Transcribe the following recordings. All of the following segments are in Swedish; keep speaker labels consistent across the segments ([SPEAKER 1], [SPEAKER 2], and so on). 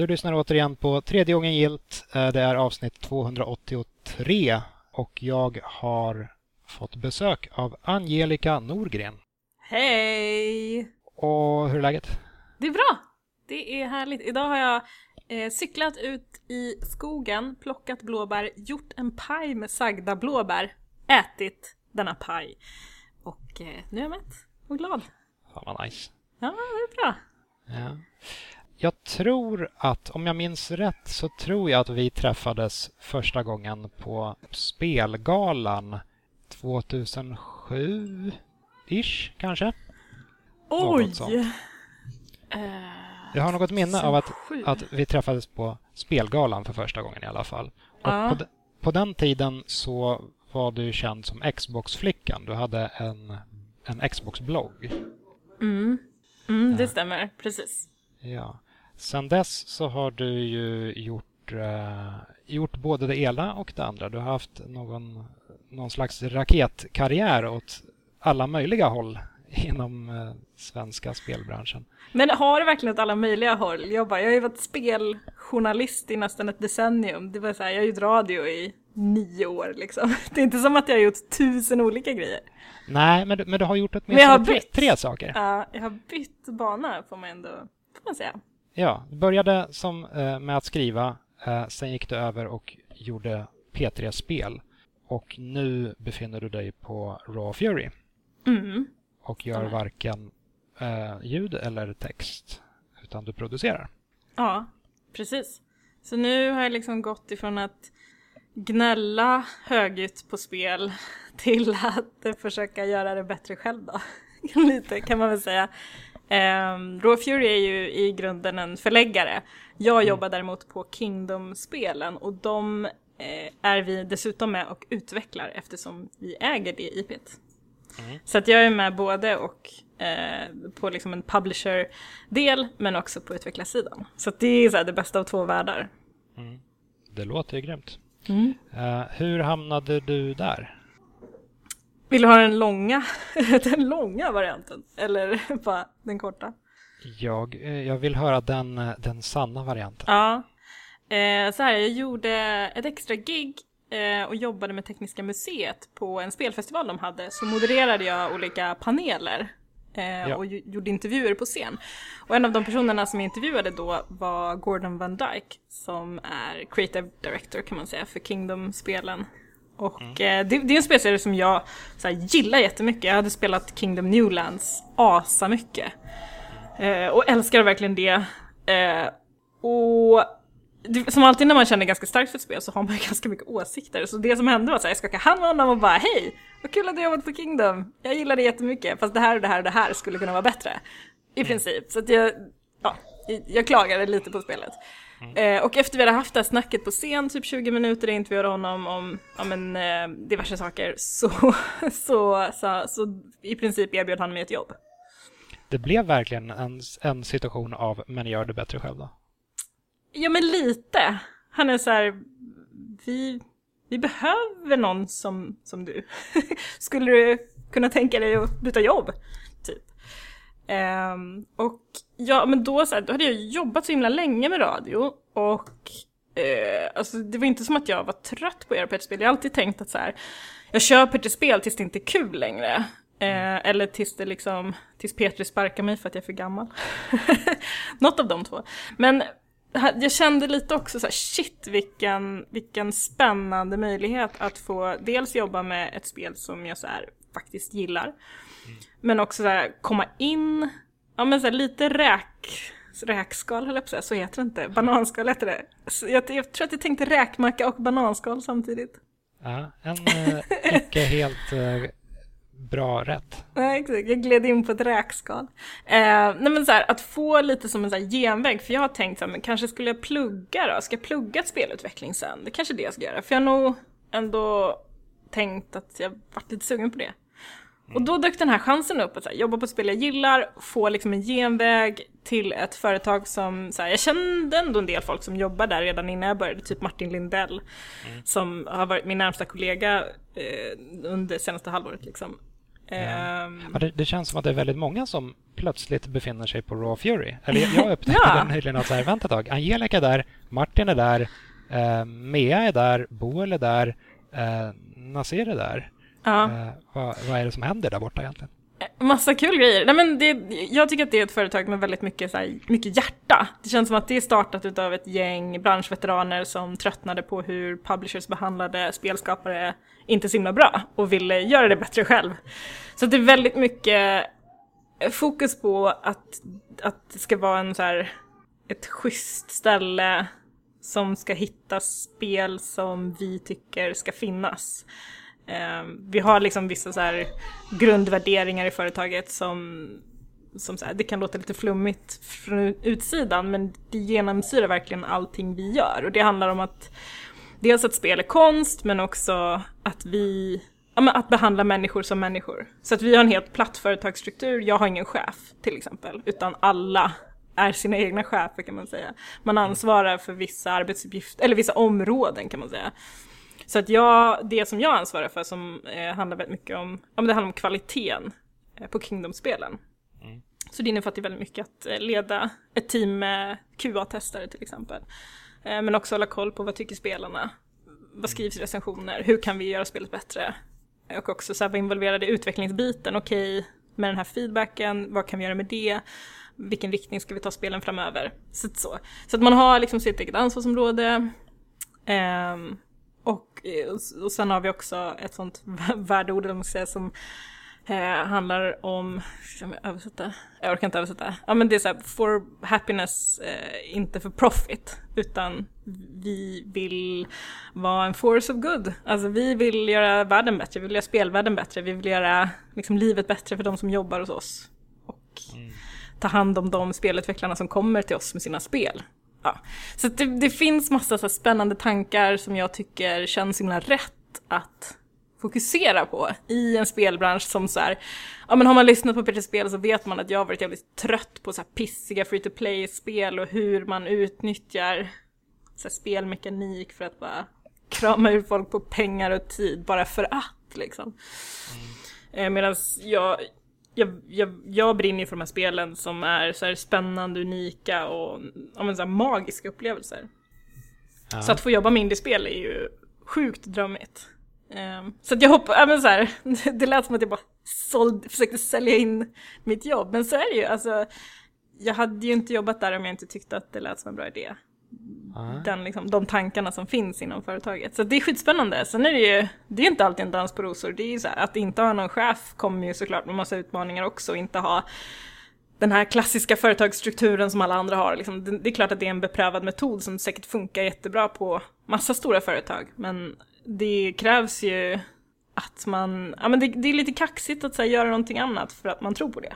[SPEAKER 1] Du lyssnar återigen på tredje gången gilt. Eh, det är avsnitt 283 och jag har fått besök av Angelica Norgren.
[SPEAKER 2] Hej!
[SPEAKER 1] Och hur är läget?
[SPEAKER 2] Det är bra! Det är härligt. Idag har jag eh, cyklat ut i skogen, plockat blåbär, gjort en paj med sagda blåbär, ätit denna paj. Och eh, nu är jag mätt och glad.
[SPEAKER 1] Fan vad nice.
[SPEAKER 2] Ja, det är bra.
[SPEAKER 1] Ja. Jag tror att, om jag minns rätt, så tror jag att vi träffades första gången på Spelgalan 2007-ish kanske?
[SPEAKER 2] Oj! Eh,
[SPEAKER 1] Jag har något minne av att, att vi träffades på Spelgalan för första gången i alla fall. Och
[SPEAKER 2] Ja.
[SPEAKER 1] på, de, på den tiden så var du känd som Xbox-flickan. Du hade en, en Xbox-blogg.
[SPEAKER 2] Mm, mm det
[SPEAKER 1] Ja.
[SPEAKER 2] stämmer. Precis.
[SPEAKER 1] Ja. Sen dess så har du ju gjort, eh, gjort både det ena och det andra. Du har haft någon, någon slags raketkarriär åt alla möjliga håll inom eh, svenska spelbranschen.
[SPEAKER 2] Men har det verkligen åt alla möjliga håll? Jag, bara, jag har ju varit speljournalist i nästan ett decennium. Det var så här, jag har gjort radio i nio år liksom. Det är inte som att jag har gjort tusen olika grejer.
[SPEAKER 1] Nej, men, du- men du har gjort åtminstone tre, tre saker.
[SPEAKER 2] Ja, jag har bytt bana får man ändå får man säga.
[SPEAKER 1] Ja, du började som, eh, med att skriva, eh, sen gick du över och gjorde P3-spel. Och nu befinner du dig på Raw Fury
[SPEAKER 2] Mm.
[SPEAKER 1] och gör
[SPEAKER 2] Stämmer.
[SPEAKER 1] varken eh, ljud eller text, utan du producerar.
[SPEAKER 2] Ja, precis. Så nu har jag liksom gått ifrån att gnälla högljutt på spel till att försöka göra det bättre själv då. Lite kan man väl säga. Um, Raw Fury är ju i grunden en förläggare. Jag jobbar däremot på Kingdom-spelen och de eh, är vi dessutom med och utvecklar eftersom vi äger det IPet. Så att jag är med både och eh, på liksom en publisher-del men också på utvecklarsidan. Så det är så det bästa av två världar.
[SPEAKER 1] Det låter ju grymt.
[SPEAKER 2] Mm.
[SPEAKER 1] Eh, hur hamnade du där?
[SPEAKER 2] Vill du ha den långa, den långa varianten? Eller bara den korta?
[SPEAKER 1] Jag, eh, jag vill höra den, eh, den sanna varianten.
[SPEAKER 2] Ja. Eh, så här, jag gjorde ett extra gig eh, och jobbade med Tekniska museet på en spelfestival de hade. Så modererade jag olika paneler eh,
[SPEAKER 1] Ja.
[SPEAKER 2] och gjorde intervjuer på scen. Och en av de personerna som jag intervjuade då var Gordon Van Dyke som är creative director kan man säga för Kingdom-spelen. Och eh, det, det är en spelserie som jag så här, gillar jättemycket. Jag hade spelat Kingdom Newlands asa mycket. Eh, och älskar verkligen det. Eh, och det, som alltid när man känner ganska starkt för ett spel så har man ju ganska mycket åsikter. Så det som hände var att jag skakade hand med honom och bara hej! Vad kul att du har jobbat på Kingdom! Jag gillar det jättemycket fast det här och det här och det här skulle kunna vara bättre. I princip. Så att jag, ja, jag klagade lite på spelet. Eh, och efter vi hade haft det här snacket på scen, typ 20 minuter, jag intervjuade honom om ja, men, eh, diverse saker, så, så, så, så i princip erbjöd han mig ett jobb.
[SPEAKER 1] Det blev verkligen en, en situation av men gör det bättre själv då.
[SPEAKER 2] Ja men lite. Han är så här, vi, vi behöver någon som, som du. Skulle du kunna tänka dig att byta jobb? Typ. Ehm, och ja, men då, så här, då hade jag jobbat så himla länge med radio och eh, alltså, det var inte som att jag var trött på att göra PT-spel. Jag har alltid tänkt att så här, jag kör PT-spel tills det inte är kul längre. Eh, eller tills det liksom, tills Petri sparkar mig för att jag är för gammal. Något av de två. Men jag kände lite också så här, shit vilken, vilken spännande möjlighet att få dels jobba med ett spel som jag så här, faktiskt gillar. Men också så här, komma in, ja men så här, lite räk, räkskal höll jag på att säga, så heter det inte. Bananskal heter det. Jag, jag tror att jag tänkte räkmacka och bananskal samtidigt.
[SPEAKER 1] Ja, en eh, icke helt eh, bra rätt.
[SPEAKER 2] Nej, exakt. Jag gled in på ett räkskal. Eh, nej men så här, att få lite som en så här genväg, för jag har tänkt så här, men kanske skulle jag plugga då? Ska jag plugga spelutveckling sen? Det kanske är det jag ska göra, för jag har nog ändå tänkt att jag varit lite sugen på det. Och då dök den här chansen upp att här, jobba på ett spel jag gillar, få liksom en genväg till ett företag som, så här, jag kände ändå en del folk som jobbar där redan innan jag började, typ Martin Lindell, som har varit min närmsta kollega eh, under senaste halvåret liksom. Ehm,
[SPEAKER 1] Ja, det, det känns som att det är väldigt många som plötsligt befinner sig på Raw Fury. Eller jag- upptäckte
[SPEAKER 2] Ja.
[SPEAKER 1] nyligen att så här, vänta ett tag. Angelica är där, Martin är där, eh, Mea är där, Boel är där, eh, Nasir är där.
[SPEAKER 2] Ja.
[SPEAKER 1] Eh, vad, vad är det som händer där borta egentligen?
[SPEAKER 2] Massa kul grejer. Nej, men det, jag tycker att det är ett företag med väldigt mycket, så här, mycket hjärta. Det känns som att det är startat av ett gäng branschveteraner som tröttnade på hur publishers behandlade spelskapare inte så himla bra och ville göra det bättre själv. Så det är väldigt mycket fokus på att, att det ska vara en så här, ett schysst ställe som ska hitta spel som vi tycker ska finnas. Eh, vi har liksom vissa så här grundvärderingar i företaget som, som så här, det kan låta lite flummigt från utsidan men det genomsyrar verkligen allting vi gör. Och det handlar om att dels att spel är konst men också att vi Ja, men att behandla människor som människor. Så att vi har en helt platt företagsstruktur. Jag har ingen chef till exempel, utan alla är sina egna chefer kan man säga. Man ansvarar för vissa arbetsuppgifter, eller vissa områden kan man säga. Så att jag, det som jag ansvarar för som eh, handlar väldigt mycket om, ja men det handlar om kvaliteten eh, på Kingdom-spelen. Så det innefattar väldigt mycket att eh, leda ett team med QA-testare till exempel. Eh, men också hålla koll på vad tycker spelarna? Vad skrivs i recensioner? Hur kan vi göra spelet bättre? Och också så här, vara involverad i utvecklingsbiten. Okej, med den här feedbacken, vad kan vi göra med det? Vilken riktning ska vi ta spelen framöver? Så, att så. så att man har liksom sitt eget ansvarsområde. Ehm, och, och sen har vi också ett sånt värdeord, vad man säga, som eh, handlar om, ska jag översätta? Jag orkar inte översätta. Ja men det är så här, for happiness, eh, inte för profit, utan vi vill vara en force of good. Alltså vi vill göra världen bättre, vi vill göra spelvärlden bättre, vi vill göra liksom, livet bättre för de som jobbar hos oss. Och ta hand om de spelutvecklarna som kommer till oss med sina spel. Ja. Så det, det finns massa så spännande tankar som jag tycker känns himla rätt att fokusera på i en spelbransch som så här, ja men har man lyssnat på Peter Spel så vet man att jag har varit jävligt trött på så här pissiga free to play-spel och hur man utnyttjar så här spelmekanik för att bara krama ur folk på pengar och tid bara för att liksom. Mm. Medan jag, jag, jag, jag brinner ju för de här spelen som är så spännande, unika och ja, men så magiska upplevelser.
[SPEAKER 1] Ja.
[SPEAKER 2] Så att få jobba med indiespel är ju sjukt drömmigt. Um, så att jag hoppas, ja men så här, det lät som att jag bara såld, försökte sälja in mitt jobb, men så är det ju. Alltså, jag hade ju inte jobbat där om jag inte tyckte att det lät som en bra idé.
[SPEAKER 1] Ja.
[SPEAKER 2] Den, liksom, de tankarna som finns inom företaget. Så det är skitspännande. Sen är det ju, det är inte alltid en dans på rosor. Det är ju så här, att inte ha någon chef kommer ju såklart med massa utmaningar också. Inte ha den här klassiska företagsstrukturen som alla andra har. Liksom, det, det är klart att det är en beprövad metod som säkert funkar jättebra på massa stora företag. Men det krävs ju att man, ja men det, det är lite kaxigt att här, göra någonting annat för att man tror på det.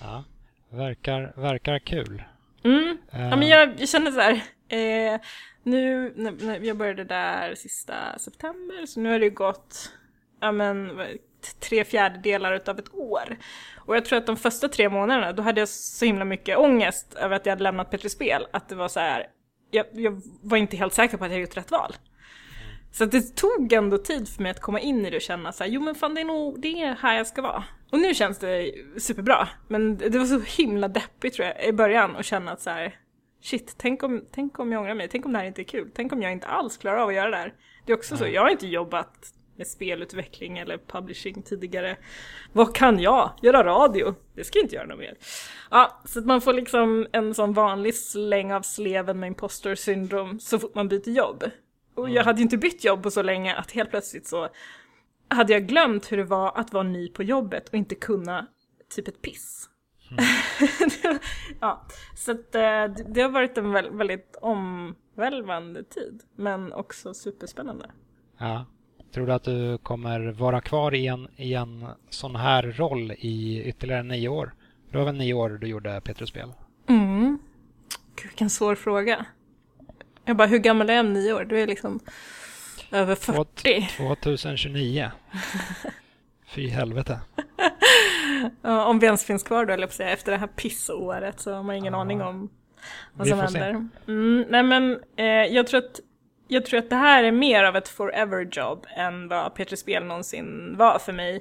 [SPEAKER 1] Ja. Verkar, verkar kul.
[SPEAKER 2] Mm.
[SPEAKER 1] Eh,
[SPEAKER 2] Ja, men jag, jag känner så här, eh, nu, när, när jag började där sista september, så nu har det ju gått, ja men, tre fjärdedelar av ett år. Och jag tror att de första tre månaderna, då hade jag så himla mycket ångest över att jag hade lämnat Petri Spel, att det var så här, jag, jag var inte helt säker på att jag gjort rätt val. Så att det tog ändå tid för mig att komma in i det och känna så här, jo men fan det är nog det är här jag ska vara. Och nu känns det superbra. Men det var så himla deppigt tror jag i början att känna att så här, shit, tänk om, tänk om jag ångrar mig, tänk om det här inte är kul, tänk om jag inte alls klarar av att göra det här. Det är också så, jag har inte jobbat med spelutveckling eller publishing tidigare. Vad kan jag? Göra radio? Det ska jag inte göra något mer. Ja, så att man får liksom en sån vanlig släng av sleven med imposter syndrom så fort man byter jobb. Och jag hade ju inte bytt jobb på så länge att helt plötsligt så hade jag glömt hur det var att vara ny på jobbet och inte kunna typ ett piss. ja, så att, eh, det, har varit en väl, väldigt omvälvande tid, men också superspännande.
[SPEAKER 1] Ja. Tror du att du kommer vara kvar i en, i en sån här roll i ytterligare nio år? Det var väl nio år du gjorde Petrus-spel?
[SPEAKER 2] Mm. Gud, vilken svår fråga. Jag bara, hur gammal är jag om nio år? Du är liksom över 40.
[SPEAKER 1] 2029. Fy helvete.
[SPEAKER 2] Om vi ens finns kvar då, eller säga. Efter det här pissåret så har man ingen
[SPEAKER 1] Ja.
[SPEAKER 2] aning om vad
[SPEAKER 1] Vi
[SPEAKER 2] som händer. Mm, nej men, eh, jag, tror att, jag tror att det här är mer av ett forever job än vad Petri Spel någonsin var för mig.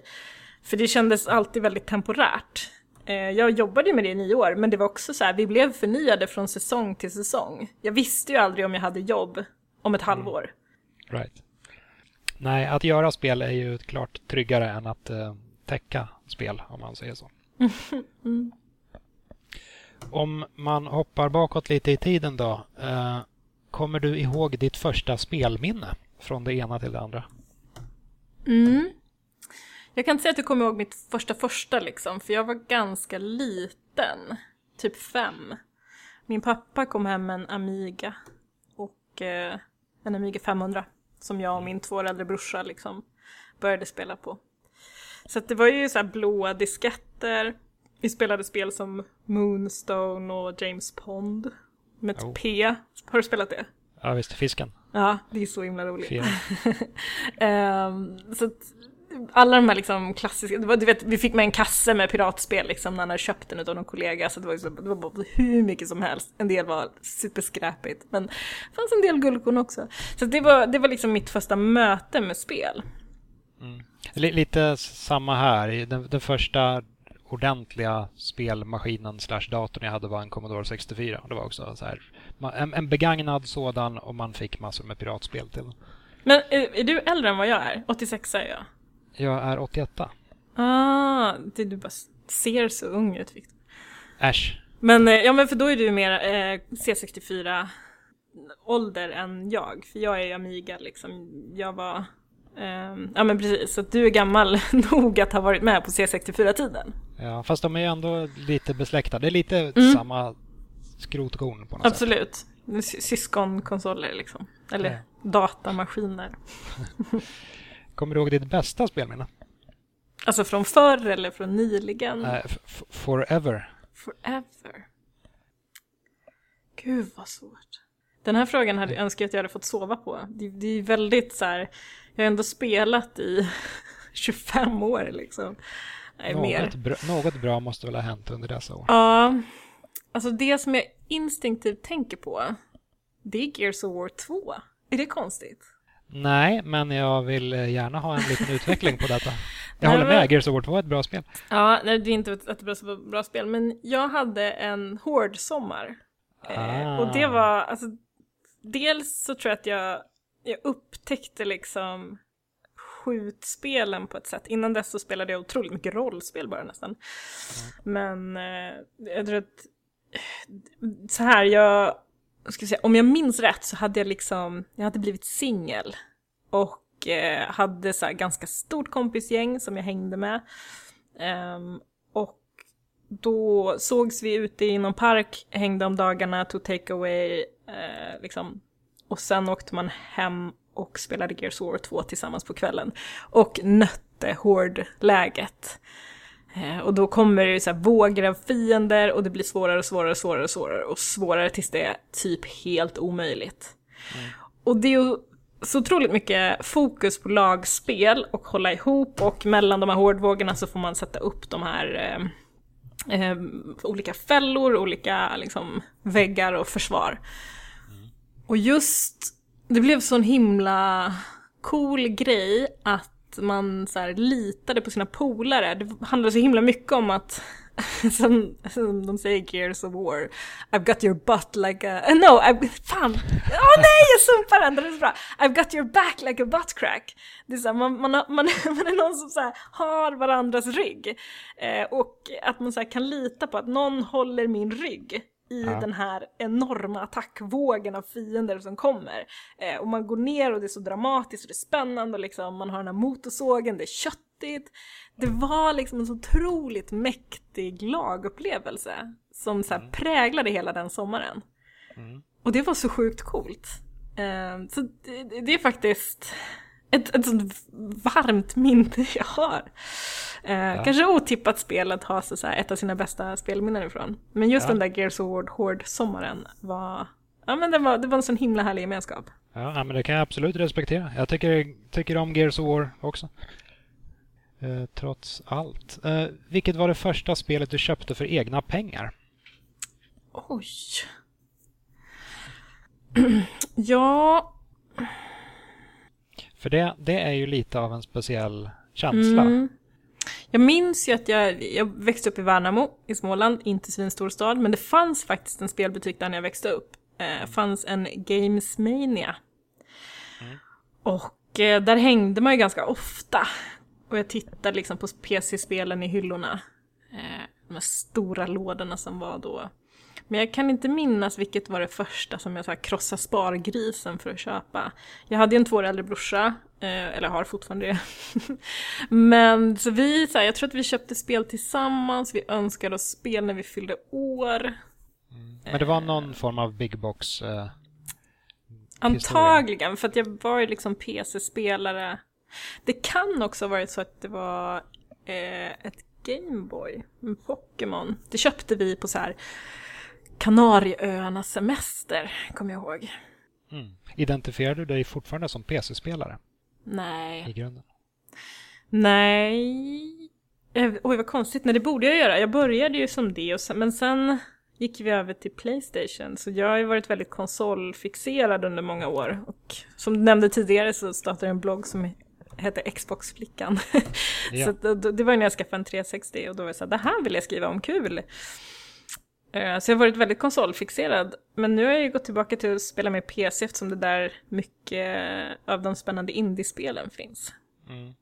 [SPEAKER 2] För det kändes alltid väldigt temporärt. Eh, jag jobbade ju med det i nio år, men det var också så här, vi blev förnyade från säsong till säsong. Jag visste ju aldrig om jag hade jobb om ett halvår.
[SPEAKER 1] Right. Nej, att göra spel är ju klart tryggare än att uh, täcka spel, om man säger så. mm. Om man hoppar bakåt lite i tiden då. Uh, kommer du ihåg ditt första spelminne från det ena till det andra?
[SPEAKER 2] Mm. Jag kan inte säga att jag kommer ihåg mitt första första liksom, för jag var ganska liten. Typ fem. Min pappa kom hem med en Amiga. Och eh, en Amiga 500. Som jag och min två äldre brorsa liksom började spela på. Så det var ju så här blåa disketter. Vi spelade spel som Moonstone och James Pond. Med ett oh. P. Har du spelat det?
[SPEAKER 1] Ja visst, Fisken.
[SPEAKER 2] Ja, det är så himla roligt. um, så alla de här liksom klassiska, du vet, vi fick med en kasse med piratspel liksom när han hade köpt den av någon kollega så det var, liksom, det var bara hur mycket som helst. En del var superskräpigt men det fanns en del guldkorn också. Så det var, det var liksom mitt första möte med spel.
[SPEAKER 1] Mm. Lite samma här, den, den första ordentliga spelmaskinen slash datorn jag hade var en Commodore 64. Det var också så här, en, en begagnad sådan och man fick massor med piratspel till.
[SPEAKER 2] Men är, är, du äldre än vad jag är? 86 är jag.
[SPEAKER 1] Jag är 88.
[SPEAKER 2] Ah, det, du bara ser så ung ut Victor.
[SPEAKER 1] Äsch.
[SPEAKER 2] Men, eh, ja men för då är du mer eh, C64 ålder än jag. För jag är ju Amiga liksom. Jag var, eh, ja men precis. Så du är gammal nog att ha varit med på C64-tiden.
[SPEAKER 1] Ja, fast de är ju ändå lite besläktade. Det är lite mm. samma skrotkorn på något
[SPEAKER 2] Absolut. sätt. Absolut. Syskonkonsoler liksom. Eller ja. datamaskiner.
[SPEAKER 1] Kommer du ihåg ditt bästa spelminne?
[SPEAKER 2] Alltså från förr eller från nyligen?
[SPEAKER 1] Uh, forever.
[SPEAKER 2] Forever. Gud vad svårt. Den här frågan hade jag önskat att jag hade fått sova på. Det, det är väldigt så här, jag har ändå spelat i 25 år liksom.
[SPEAKER 1] Nej, något. Bra, något bra måste väl ha hänt under dessa år?
[SPEAKER 2] Ja, alltså det som jag instinktivt tänker på, det är Gears of War 2. Är det konstigt?
[SPEAKER 1] Nej, men jag vill eh, gärna ha en liten utveckling på detta. Jag håller med, Gears of War 2 är ett bra spel.
[SPEAKER 2] Ja, nej, det är inte ett, ett bra, spel, men jag hade en hård sommar. Ah. Och det ah. var, alltså, dels så tror jag att jag, jag upptäckte liksom skjutspelen på ett sätt. Innan dess så spelade jag otroligt mycket rollspel bara nästan. Mm. Men eh, jag tror att så här, jag ska säga, om jag minns rätt så hade jag liksom, jag hade blivit singel. Och eh, hade så ganska stort kompisgäng som jag hängde med. Um, då sågs vi ute i någon park, hängde om dagarna, tog takeaway, eh, liksom. Och sen åkte man hem och spelade Gears of War 2 tillsammans på kvällen. Och nötte hårdläget. Eh, och då kommer det så här vågor av fiender och det blir svårare och svårare och svårare och svårare och svårare tills det är typ helt omöjligt. Mm. Och det är ju så otroligt mycket fokus på lagspel och hålla ihop och mellan de här hårdvågorna så får man sätta upp de här eh, eh, olika fällor, olika liksom, väggar och försvar. Mm. Och just, det blev sån himla cool grej att man så här, litade på sina polare. Det handlar så himla mycket om att som, som de säger Gears of War. I've got your butt like a... Uh, no, I've... Fan! Åh oh, nej, jag sumpar den! Den är så bra! I've got your back like a butt crack. Det är så här, man, man, man, man är någon som så här, har varandras rygg. Eh, och att man så här, kan lita på att någon håller min rygg i ja. den här enorma attackvågen av fiender som kommer. Eh, och man går ner och det är så dramatiskt och det är spännande och liksom, man har den här motorsågen, det är köttigt. Det var liksom en så otroligt mäktig lagupplevelse som så mm. präglade hela den sommaren. Mm. Och det var så sjukt coolt. Eh, så det, det, är faktiskt ett, ett sånt varmt minne jag har. Eh, ja. Kanske otippat spel att ha så här, ett av sina bästa spelminnen ifrån. Men just ja. den där Gears of War Hård-sommaren var, ja men det var, det var en sån himla härlig gemenskap.
[SPEAKER 1] Ja, men det kan jag absolut respektera. Jag tycker, tycker om Gears of War också. Eh, trots allt. Eh, vilket var det första spelet du köpte för egna pengar?
[SPEAKER 2] Oj. ja...
[SPEAKER 1] För det, det är ju lite av en speciell känsla. Mm.
[SPEAKER 2] Jag minns ju att jag, jag växte upp i Värnamo i Småland, inte svinstor stad, men det fanns faktiskt en spelbutik där när jag växte upp. Eh, fanns en Gamesmania. Mm. Och eh, där hängde man ju ganska ofta. Och jag tittade liksom på PC-spelen i hyllorna. Eh, de här stora lådorna som var då. Men jag kan inte minnas vilket var det första som jag så här, krossade spargrisen för att köpa. Jag hade ju en två år äldre brorsa, eh, eller har fortfarande det. Men så vi, så här, jag tror att vi köpte spel tillsammans, vi önskade oss spel när vi fyllde år.
[SPEAKER 1] Mm. Men det var någon form av big box? Eh,
[SPEAKER 2] Antagligen, för att jag var ju liksom PC-spelare. Det kan också ha varit så att det var eh, ett Gameboy, en Pokémon. Det köpte vi på så här Kanarieöarnas semester, kommer jag ihåg.
[SPEAKER 1] Mm. Identifierar du dig fortfarande som PC-spelare?
[SPEAKER 2] Nej.
[SPEAKER 1] I grunden?
[SPEAKER 2] Nej. Eh, oj, vad konstigt. Nej, det borde jag göra. Jag började ju som det, och sen, men sen gick vi över till Playstation. Så jag har ju varit väldigt konsolfixerad under många år. Och som du nämnde tidigare så startade jag en blogg som hette Xbox-flickan. Ja. så det, var när jag skaffade en 360 och då var jag så här, det här vill jag skriva om, kul! Eh, så jag har varit väldigt konsolfixerad. Men nu har jag ju gått tillbaka till att spela med PC eftersom det där mycket av de spännande indiespelen finns. Mm.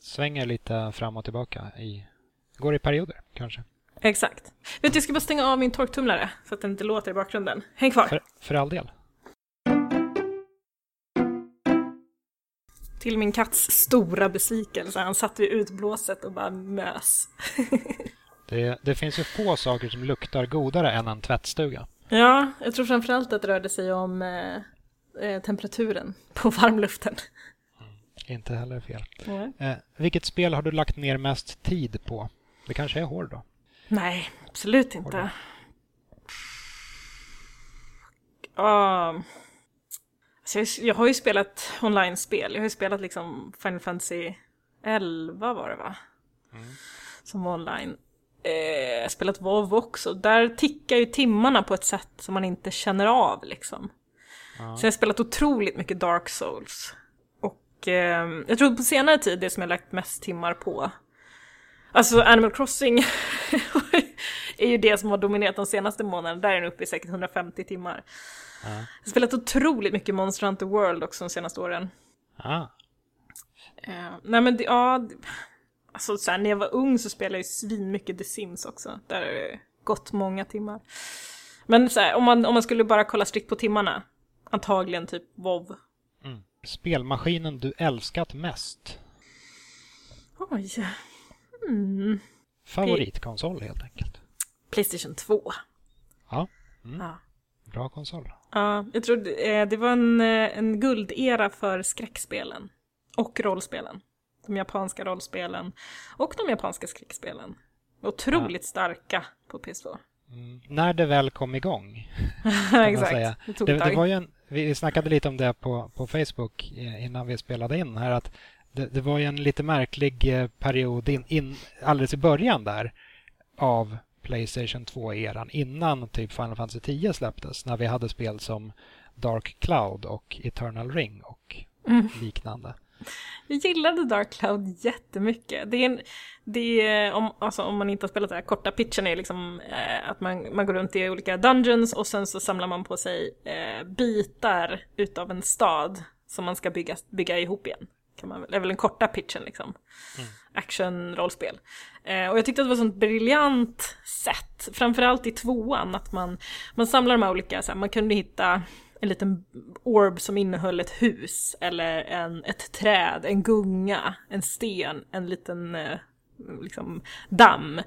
[SPEAKER 1] Svänger lite fram och tillbaka i... Går i perioder kanske.
[SPEAKER 2] Exakt. Vet du, jag ska bara stänga av min torktumlare så att den inte låter i bakgrunden. Häng kvar!
[SPEAKER 1] För, för all del.
[SPEAKER 2] Till min katts stora besvikelse. Han satt vid utblåset och bara mös.
[SPEAKER 1] det, det finns ju få saker som luktar godare än en tvättstuga.
[SPEAKER 2] Ja, jag tror framförallt att det rörde sig om eh, eh temperaturen på varmluften.
[SPEAKER 1] Mm, inte heller fel. Mm. Eh, vilket spel har du lagt ner mest tid på? Det kanske är Hård då?
[SPEAKER 2] Nej, absolut inte. Uh, alltså jag, har ju spelat online-spel. Jag har ju spelat liksom Final Fantasy 11 var det va? Mm. Som var online. Eh, spelat WoW också. Där tickar ju timmarna på ett sätt som man inte känner av liksom. Ja. Så jag har spelat otroligt mycket Dark Souls. Och eh, jag tror på senare tid det som jag lagt mest timmar på Alltså Animal Crossing är ju det som har dominerat de senaste månaderna. Där är den uppe i säkert 150 timmar. Ja. Jag har spelat otroligt mycket Monster Hunter World också de senaste åren. Ja. Uh, nej men det, ja, alltså så här, när jag var ung så spelade jag ju svinmycket The Sims också. Där har det gått många timmar. Men så här, om, man, om man skulle bara kolla strikt på timmarna, antagligen typ WoW.
[SPEAKER 1] Mm. Spelmaskinen du älskat mest?
[SPEAKER 2] Oj. Mm.
[SPEAKER 1] Favoritkonsol helt enkelt.
[SPEAKER 2] Playstation 2.
[SPEAKER 1] Ja. Mm. ja. Bra konsol.
[SPEAKER 2] Ja, jag tror det, eh, det var en, eh, en guldera för skräckspelen. Och rollspelen. De japanska rollspelen. Och de japanska skräckspelen. Otroligt ja. starka på PS2.
[SPEAKER 1] Mm. När det väl kom igång.
[SPEAKER 2] Exakt. Säga.
[SPEAKER 1] Det, det, det, var ju en, vi snackade lite om det på, på Facebook eh, innan vi spelade in här. att det, det, var ju en lite märklig eh, period in, in, alldeles i början där av Playstation 2-eran innan typ Final Fantasy 10 släpptes när vi hade spel som Dark Cloud och Eternal Ring och mm. liknande.
[SPEAKER 2] Jag gillade Dark Cloud jättemycket. Det är en, det är, om, alltså, om man inte har spelat det här korta pitchen är liksom eh, att man, man går runt i olika dungeons och sen så samlar man på sig eh, bitar utav en stad som man ska bygga, bygga ihop igen kan man är väl den korta pitchen liksom. Mm. Action-rollspel. Eh, och jag tyckte att det var ett sånt briljant sätt, framförallt i tvåan, att man, man samlar de här olika, så här, man kunde hitta en liten orb som innehöll ett hus, eller en, ett träd, en gunga, en sten, en liten eh, liksom, damm.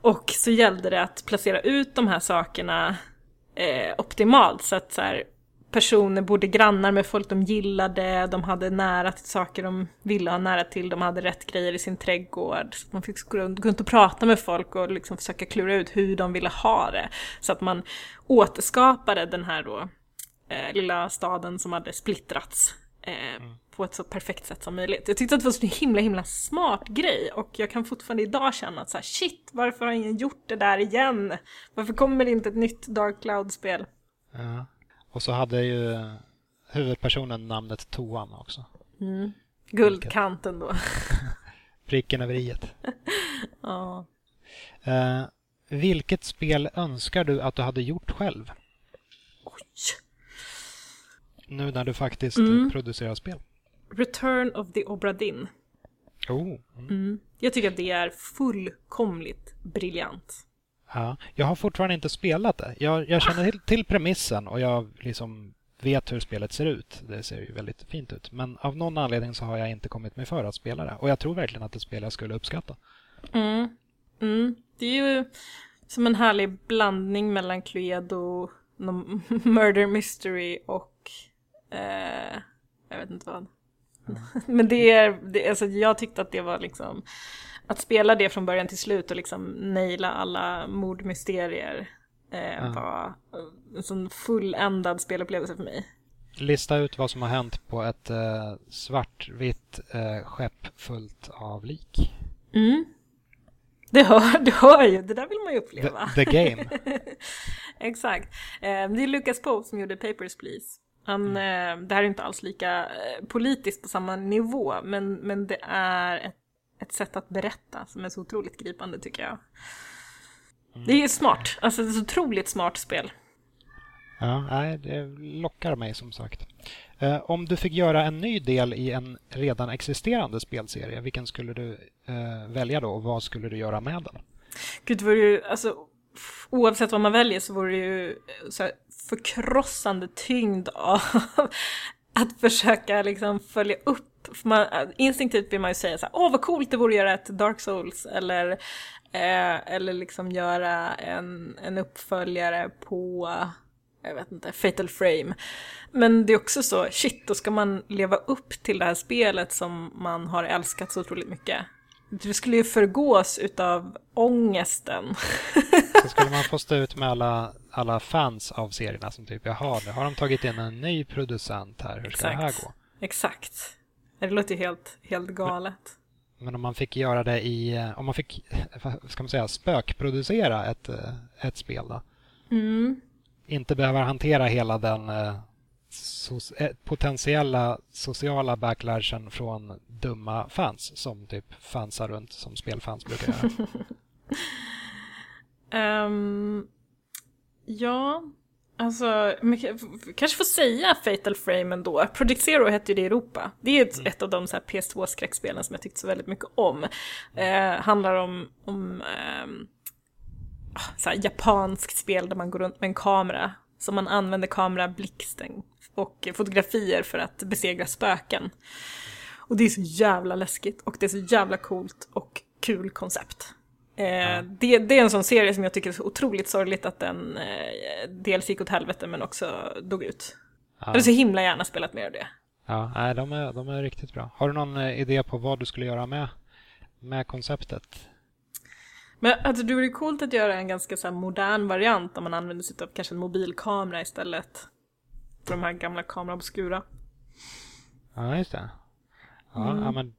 [SPEAKER 2] Och så gällde det att placera ut de här sakerna eh, optimalt, så att så här, personer bodde grannar med folk de gillade, de hade nära till saker de ville ha nära till, de hade rätt grejer i sin trädgård. Så man fick gå runt, och prata med folk och liksom försöka klura ut hur de ville ha det. Så att man återskapade den här då eh, lilla staden som hade splittrats eh, mm. på ett så perfekt sätt som möjligt. Jag tyckte att det var en så himla himla smart grej och jag kan fortfarande idag känna att så här, shit, varför har ingen gjort det där igen? Varför kommer det inte ett nytt Dark Cloud-spel?
[SPEAKER 1] Ja. Och så hade ju huvudpersonen namnet Toan också.
[SPEAKER 2] Mm. Guldkanten då.
[SPEAKER 1] Pricken över iet.
[SPEAKER 2] Ja.
[SPEAKER 1] Eh, vilket spel önskar du att du hade gjort själv?
[SPEAKER 2] Oj.
[SPEAKER 1] Nu när du faktiskt
[SPEAKER 2] Mm.
[SPEAKER 1] producerar spel.
[SPEAKER 2] Return of the Obra Dinn.
[SPEAKER 1] Oh. Mm.
[SPEAKER 2] Mm. Jag tycker att det är fullkomligt briljant.
[SPEAKER 1] Ja, jag har fortfarande inte spelat det. Jag, jag känner till, till premissen och jag liksom vet hur spelet ser ut. Det ser ju väldigt fint ut. Men av någon anledning så har jag inte kommit mig för att spela det. Och jag tror verkligen att det spel jag skulle uppskatta.
[SPEAKER 2] Mm. Mm. Det är ju som en härlig blandning mellan Cluedo, murder mystery och eh, jag vet inte vad. Men det är, det, alltså jag tyckte att det var liksom att spela det från början till slut och liksom naila alla mordmysterier eh,
[SPEAKER 1] Ja.
[SPEAKER 2] var en sån fulländad spelupplevelse för mig.
[SPEAKER 1] Lista ut vad som har hänt på ett eh, svartvitt eh, skepp fullt av lik.
[SPEAKER 2] Mm. Det hör, du hör ju, det där vill man ju
[SPEAKER 1] The,
[SPEAKER 2] uppleva.
[SPEAKER 1] the game.
[SPEAKER 2] Exakt. Eh, det är Lucas Pope som gjorde Papers, Please. Han, eh, det här är inte alls lika eh, politiskt på samma nivå, men, men det är ett, ett sätt att berätta som är så otroligt gripande tycker jag. Det är smart, alltså det är ett otroligt smart spel.
[SPEAKER 1] Ja, nej, det lockar mig som sagt. Eh, om du fick göra en ny del i en redan existerande spelserie, vilken skulle du eh, välja då och vad skulle du göra med den?
[SPEAKER 2] Gud, det vore ju, alltså, oavsett vad man väljer så vore det ju så här, förkrossande tyngd av att försöka liksom följa upp. Man, instinktivt vill man ju säga så här, åh vad coolt det vore att göra ett Dark Souls eller, eh, eller liksom göra en, en uppföljare på, jag vet inte, Fatal Frame. Men det är också så, shit, då ska man leva upp till det här spelet som man har älskat så otroligt mycket. Du skulle ju förgås utav ångesten.
[SPEAKER 1] Så skulle man få stå ut med alla, alla fans av serierna som typ, jaha, nu har de tagit in en ny producent här, hur ska det här
[SPEAKER 2] Exakt.
[SPEAKER 1] gå?
[SPEAKER 2] Exakt. Det låter ju helt, helt galet.
[SPEAKER 1] Men om man fick göra det i, eh, om man fick, vad ska man säga, spökproducera ett, eh, ett spel då?
[SPEAKER 2] Mm.
[SPEAKER 1] Inte behöva hantera hela den eh, so- eh, potentiella sociala backlashen från dumma fans som typ fansar runt som spelfans brukar göra.
[SPEAKER 2] Ehm, ja, alltså, kanske får säga Fatal Frame ändå. Project Zero hette ju det i Europa. Det är ett, ett av de så här PS2-skräckspelen som jag tyckte så väldigt mycket om. Eh, handlar om, om ah, så japanskt spel där man går runt med en kamera. Så man använder kamerablixten och fotografier för att besegra spöken. Och det är så jävla läskigt och det är så jävla coolt och kul koncept. Eh, det, det är en sån serie som jag tycker är så otroligt sorgligt att den eh, dels gick åt helvete men också dog ut. Jag
[SPEAKER 1] Ja,
[SPEAKER 2] hade så himla gärna spelat mer av det.
[SPEAKER 1] ja nej, de, är, de är riktigt bra. Har du någon eh, idé på vad du skulle göra med, med konceptet?
[SPEAKER 2] Men alltså, det vore coolt att göra en ganska så modern variant om man använder sig av kanske en mobilkamera istället. För de här gamla kameraobskura.
[SPEAKER 1] Ja, just det. Ja,
[SPEAKER 2] Mm.
[SPEAKER 1] ja men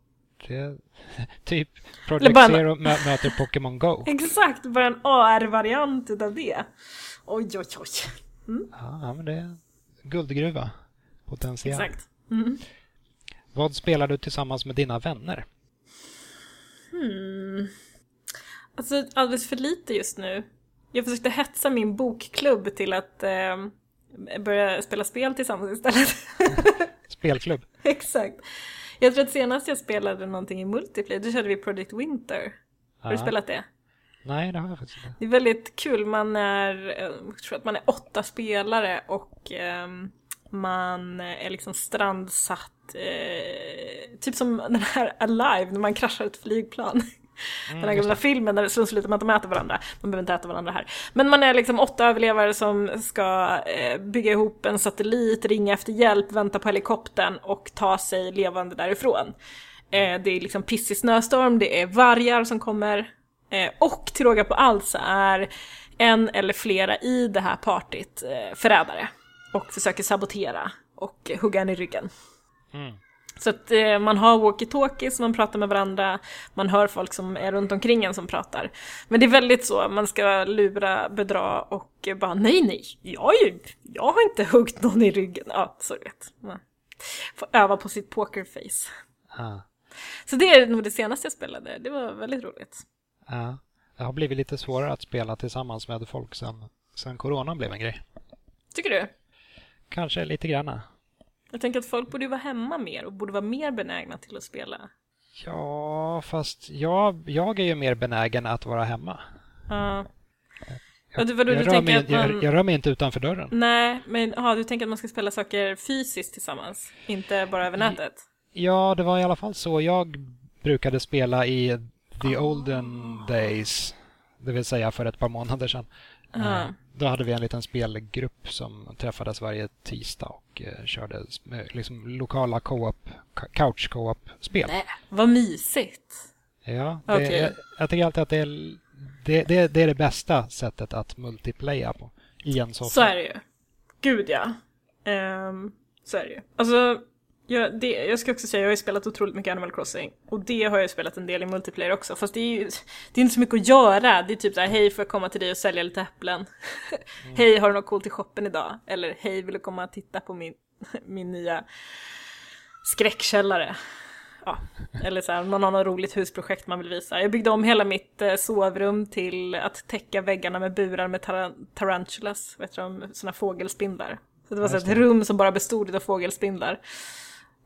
[SPEAKER 1] det... Typ Project
[SPEAKER 2] bara
[SPEAKER 1] Zero mö- möter Pokémon Go.
[SPEAKER 2] Exakt, bara en AR-variant utav det. Oj, oj, oj.
[SPEAKER 1] Ja, ja, men det är guldgruva. Potential.
[SPEAKER 2] Exakt. Mm.
[SPEAKER 1] Vad spelar du tillsammans med dina vänner?
[SPEAKER 2] Hmm. Alltså alldeles för lite just nu. Jag försökte hetsa min bokklubb till att eh, börja spela spel tillsammans istället.
[SPEAKER 1] Spelklubb?
[SPEAKER 2] Exakt. Jag tror att senast jag spelade någonting i multiplayer, då körde vi Project Winter. Har du
[SPEAKER 1] Ja.
[SPEAKER 2] spelat det?
[SPEAKER 1] Nej, det har jag faktiskt inte.
[SPEAKER 2] Det är väldigt kul, man är, jag tror att man är åtta spelare och ehm, man är liksom strandsatt, eh, typ som den här Alive, när man kraschar ett flygplan. den här gamla filmen där det slutar med att de äter varandra. Man behöver inte äta varandra här. Men man är liksom åtta överlevare som ska eh, bygga ihop en satellit, ringa efter hjälp, vänta på helikoptern och ta sig levande därifrån. Eh, det är liksom pissig snöstorm, det är vargar som kommer. Eh, och till råga på allt så är en eller flera i det här partyt eh, förrädare. Och försöker sabotera och hugga en i ryggen.
[SPEAKER 1] Mm.
[SPEAKER 2] Så att eh, man har walkie-talkies, man pratar med varandra, man hör folk som är runt omkring en som pratar. Men det är väldigt så, man ska lura, bedra och eh, bara nej, nej, jag, ju, jag har inte huggit någon i ryggen. Ja, så vet. Man får öva på sitt pokerface.
[SPEAKER 1] Ah.
[SPEAKER 2] Så det är nog det senaste jag spelade, det var väldigt roligt.
[SPEAKER 1] Ja. Det har blivit lite svårare att spela tillsammans med folk sen, sen coronan blev en grej.
[SPEAKER 2] Tycker du?
[SPEAKER 1] Kanske lite granna.
[SPEAKER 2] Jag tänker att folk borde vara hemma mer och borde vara mer benägna till att spela.
[SPEAKER 1] Ja, fast jag, jag är ju mer benägen att vara hemma.
[SPEAKER 2] Ja.
[SPEAKER 1] Jag,
[SPEAKER 2] du, vadå,
[SPEAKER 1] jag,
[SPEAKER 2] du
[SPEAKER 1] rör mig,
[SPEAKER 2] att man...
[SPEAKER 1] jag, jag rör mig inte utanför dörren.
[SPEAKER 2] Nej, men aha, du tänker att man ska spela saker fysiskt tillsammans, inte bara över nätet?
[SPEAKER 1] Ja, det var i alla fall så jag brukade spela i the olden days. Det vill säga för ett par månader sedan.
[SPEAKER 2] Ja.
[SPEAKER 1] Då hade vi en liten spelgrupp som träffades varje tisdag och eh, körde eh, liksom lokala co-op, couch co-op-spel.
[SPEAKER 2] Nej, vad mysigt!
[SPEAKER 1] Ja, det,
[SPEAKER 2] Okej.
[SPEAKER 1] jag, jag tycker alltid att det är, det, det, det är det bästa sättet att multiplaya på i en soffa.
[SPEAKER 2] Så är det ju. Gud ja. Ehm, så är det ju. Alltså, jag, det, jag ska också säga, jag har ju spelat otroligt mycket Animal Crossing. Och det har jag ju spelat en del i multiplayer också. Fast det är ju det är inte så mycket att göra. Det är typ såhär, hej får jag komma till dig och sälja lite äpplen? hej, har du något coolt i shoppen idag? Eller hej, vill du komma och titta på min, min nya skräckkällare? Ja, eller så här, om någon har något roligt husprojekt man vill visa. Jag byggde om hela mitt eh, sovrum till att täcka väggarna med burar med taran- tarantulas, vet du, de, såna fågelspindlar. Så det var så ett rum som bara bestod av fågelspindlar.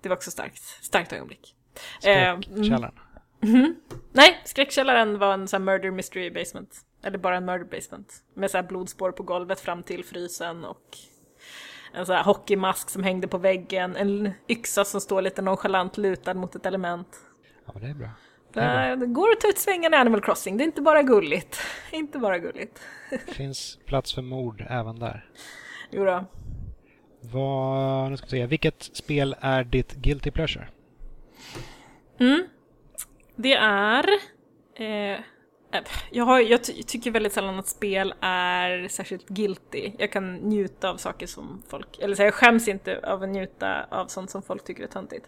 [SPEAKER 2] Det var också starkt, starkt ögonblick. Eh, mm.
[SPEAKER 1] Skräckkällaren.
[SPEAKER 2] Nej, skräckkällaren var en sån här murder mystery basement. Eller bara en murder basement. Med så här blodspår på golvet fram till frysen och en sån här hockeymask som hängde på väggen. En yxa som står lite nonchalant lutad mot ett element.
[SPEAKER 1] Ja, det är bra. Det är bra.
[SPEAKER 2] Det går att ta ut svängarna i Animal Crossing, det är inte bara gulligt. inte bara gulligt.
[SPEAKER 1] Det finns plats för mord även där.
[SPEAKER 2] Jo då.
[SPEAKER 1] Vad, nu ska vi se, vilket spel är ditt guilty pleasure?
[SPEAKER 2] Mm. Det är... Eh, äh, jag, har, jag ty- tycker väldigt sällan att spel är särskilt guilty. Jag kan njuta av saker som folk... Eller så jag skäms inte av att njuta av sånt som folk tycker är töntigt.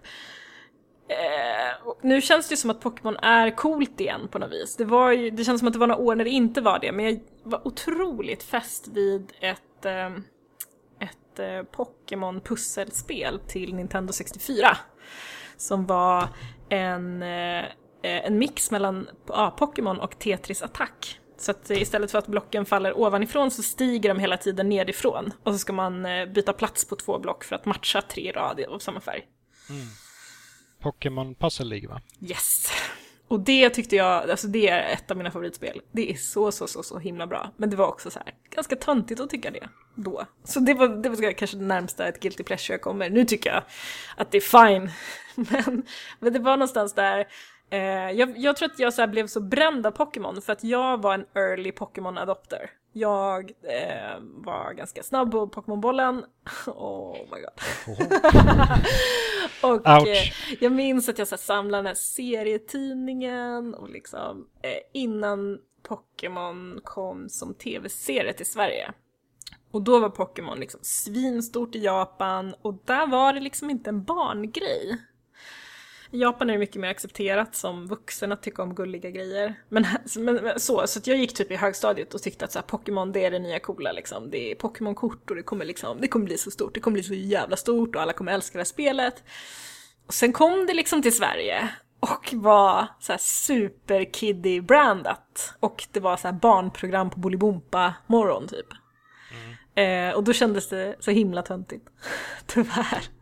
[SPEAKER 2] Eh, nu känns det ju som att Pokémon är coolt igen på något vis. Det, var ju, det känns som att det var några år när det inte var det, men jag var otroligt fäst vid ett, eh, ett eh, Pokémon-pusselspel till Nintendo 64. Som var en, eh, en mix mellan ja, Pokémon och Tetris Attack. Så att istället för att blocken faller ovanifrån så stiger de hela tiden nedifrån. Och så ska man eh, byta plats på två block för att matcha tre rader av samma färg.
[SPEAKER 1] Pokémon Puzzle League va?
[SPEAKER 2] Yes! Och det tyckte jag, alltså det är ett av mina favoritspel. Det är så, så, så, så himla bra. Men det var också så här, ganska töntigt att tycka det då. Så det var, det var kanske det närmsta ett guilty pleasure jag kommer. Nu tycker jag att det är fine. Men, men det var någonstans där, eh, jag, jag tror att jag så här blev så bränd av Pokémon för att jag var en early Pokémon-adopter. Jag eh, var ganska snabb på Pokémon-bollen. Oh my god. och
[SPEAKER 1] Ouch.
[SPEAKER 2] eh, jag minns att jag så här, samlade den här serietidningen och liksom eh, innan Pokémon kom som tv-serie till Sverige. Och då var Pokémon liksom svinstort i Japan och där var det liksom inte en barngrej. I Japan är det mycket mer accepterat som vuxen att tycka om gulliga grejer. Men, men så, så jag gick typ i högstadiet och tyckte att så Pokémon det är det nya coola liksom. Det är Pokémon-kort och det kommer liksom, det kommer bli så stort, det kommer bli så jävla stort och alla kommer älska det här spelet. Och sen kom det liksom till Sverige och var så här super brandat Och det var så barnprogram på Bolibompa morgon typ. Eh, och då kändes det så himla töntigt. Tyvärr.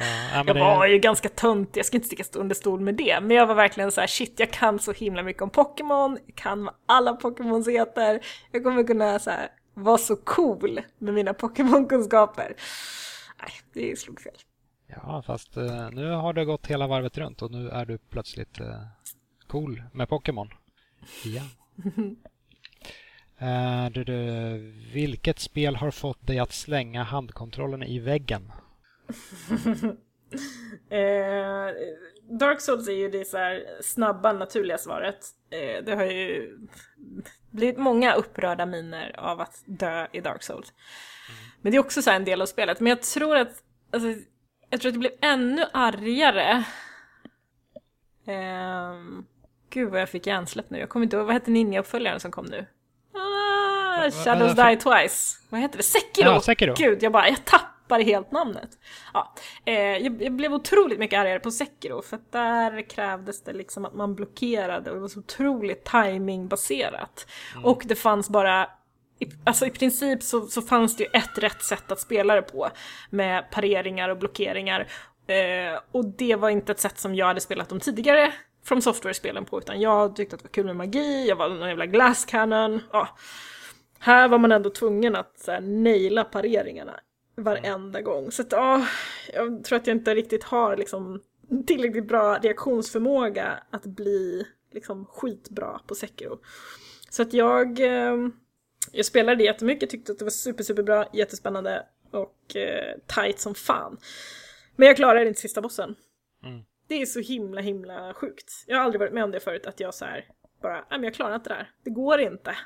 [SPEAKER 1] Ja,
[SPEAKER 2] Jag
[SPEAKER 1] det,
[SPEAKER 2] var ju ganska töntig, jag ska inte sticka under stol med det. Men jag var verkligen så här: shit jag kan så himla mycket om Pokémon, jag kan vad alla Pokémons heter. Jag kommer kunna så här, vara så cool med mina Pokémon-kunskaper. Nej, det slog fel.
[SPEAKER 1] ja, fast eh, nu har det gått hela varvet runt och nu är du plötsligt eh, cool med Pokémon. Ja. Eh, du, du, vilket spel har fått dig att slänga handkontrollen i väggen?
[SPEAKER 2] Eh, Dark Souls är ju det så här snabba, naturliga svaret. Eh, det har ju blivit många upprörda miner av att dö i Dark Souls. Men det är också så här en del av spelet. Men jag tror att, alltså, jag tror att det blev ännu argare. Ehm, gud vad jag fick hjärnsläpp nu. Jag kommer inte ihåg, vad hette ninja-uppföljaren som kom nu? Ah, Shadows Die Twice. Vad heter det? Sekiro!
[SPEAKER 1] Ja, Sekiro.
[SPEAKER 2] Gud, jag bara, jag tappade tappar helt namnet. Ja, eh, jag, jag, blev otroligt mycket argare på Sekiro för att där krävdes det liksom att man blockerade och det var så otroligt timingbaserat. Mm. Och det fanns bara i, alltså i princip så, så fanns det ju ett rätt sätt att spela det på med pareringar och blockeringar. Eh, och det var inte ett sätt som jag hade spelat de tidigare From Software-spelen på utan jag tyckte att det var kul med magi, jag var någon jävla glass cannon. Ja. Här var man ändå tvungen att så här, naila pareringarna varenda gång. Så att, ja, jag tror att jag inte riktigt har liksom tillräckligt bra reaktionsförmåga att bli liksom skitbra på Sekiro. Så att jag, eh, jag spelade det jättemycket, tyckte att det var super, superbra, jättespännande och eh, tight som fan. Men jag klarade inte sista bossen. Mm. Det är så himla, himla sjukt. Jag har aldrig varit med om det förut, att jag så här bara, nej men jag klarar inte det här. Det går inte.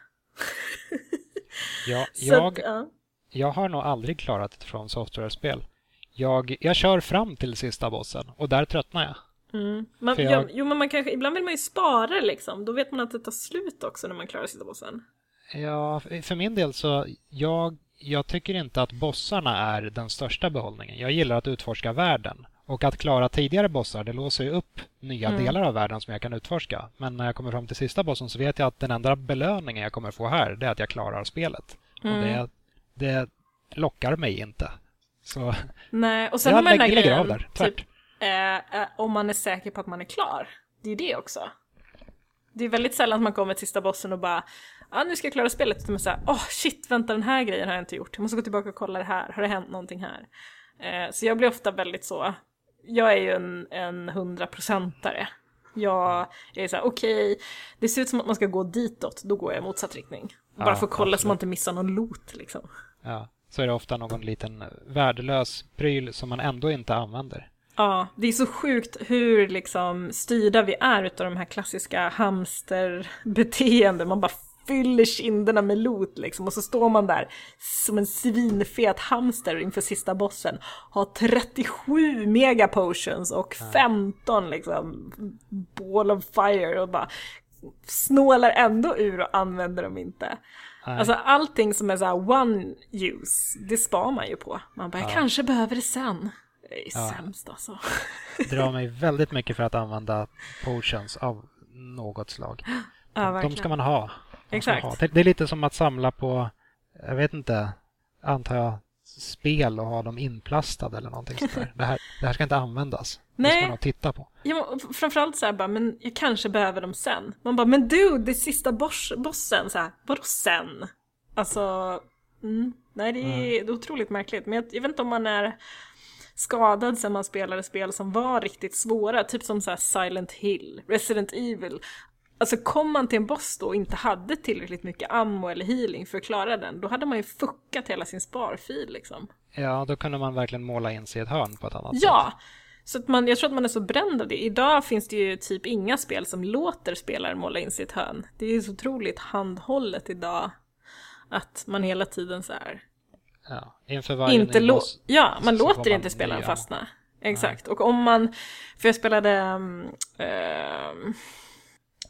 [SPEAKER 1] ja, jag, att, ja. Jag har nog aldrig klarat ett från software-spel. Jag, jag kör fram till sista bossen och där tröttnar jag.
[SPEAKER 2] Mm. Man, jag... ja, jo, men man kanske, ibland vill man ju spara liksom. Då vet man att det tar slut också när man klarar sista bossen.
[SPEAKER 1] Ja, för min del så, jag, jag tycker inte att bossarna är den största behållningen. Jag gillar att utforska världen. Och att klara tidigare bossar, det låser ju upp nya mm. delar av världen som jag kan utforska. Men när jag kommer fram till sista bossen så vet jag att den enda belöningen jag kommer få här, det är att jag klarar spelet. Mm. Och det, det lockar mig inte. Så
[SPEAKER 2] Nej, och sen jag har man lägger, lägger av där, typ, eh, eh, om man är säker på att man är klar. Det är ju det också. Det är väldigt sällan man kommer till sista bossen och bara ja nu ska jag klara spelet. Utan man säger åh oh, shit, vänta den här grejen har jag inte gjort. Jag måste gå tillbaka och kolla det här. Har det hänt någonting här? Eh, så jag blir ofta väldigt så, jag är ju en, en hundraprocentare. Jag är så här, okej, okay, det ser ut som att man ska gå ditåt, då går jag i motsatt riktning. Bara ja, för att kolla absolut. så man inte missar någon loot liksom.
[SPEAKER 1] Ja, så är det ofta någon liten värdelös pryl som man ändå inte använder.
[SPEAKER 2] Ja, det är så sjukt hur liksom styrda vi är utav de här klassiska hamsterbeteenden. Man bara fyller kinderna med lot liksom och så står man där som en svinfet hamster inför sista bossen. Har 37 mega potions och 15 liksom ball of fire och bara snålar ändå ur och använder dem inte. Nej. Alltså allting som är så one use, det spar man ju på. Man bara, jag kanske behöver det sen. Det är ja. sämst alltså.
[SPEAKER 1] Drar mig väldigt mycket för att använda potions av något slag. Ja, de ska man ha.
[SPEAKER 2] Exakt.
[SPEAKER 1] Det är lite som att samla på, jag vet inte, antar jag, spel och ha dem inplastade eller någonting sånt där. Det här, det här ska inte användas. Nej. Det ska man titta på.
[SPEAKER 2] Ja, framförallt så här bara, men jag kanske behöver dem sen. Man bara, men du, det är sista boss, bossen, så här, vadå sen? Alltså, mm, nej det är, mm. otroligt märkligt. Men jag, jag vet inte om man är skadad sen man spelade spel som var riktigt svåra, typ som så Silent Hill, Resident Evil. Alltså kom man till en boss då och inte hade tillräckligt mycket ammo eller healing för att klara den, då hade man ju fuckat hela sin sparfil liksom.
[SPEAKER 1] Ja, då kunde man verkligen måla in sig i ett hörn på ett annat
[SPEAKER 2] ja. sätt. Ja! Så att man, jag tror att man är så bränd av det. Idag finns det ju typ inga spel som låter spelaren måla in sig i ett hörn. Det är ju så otroligt handhållet idag. Att man hela tiden så här...
[SPEAKER 1] Ja, inför varje
[SPEAKER 2] inte ny boss. Ja, man låter inte spelaren fastna. Exakt. Nej. Och om man... För jag spelade... äh,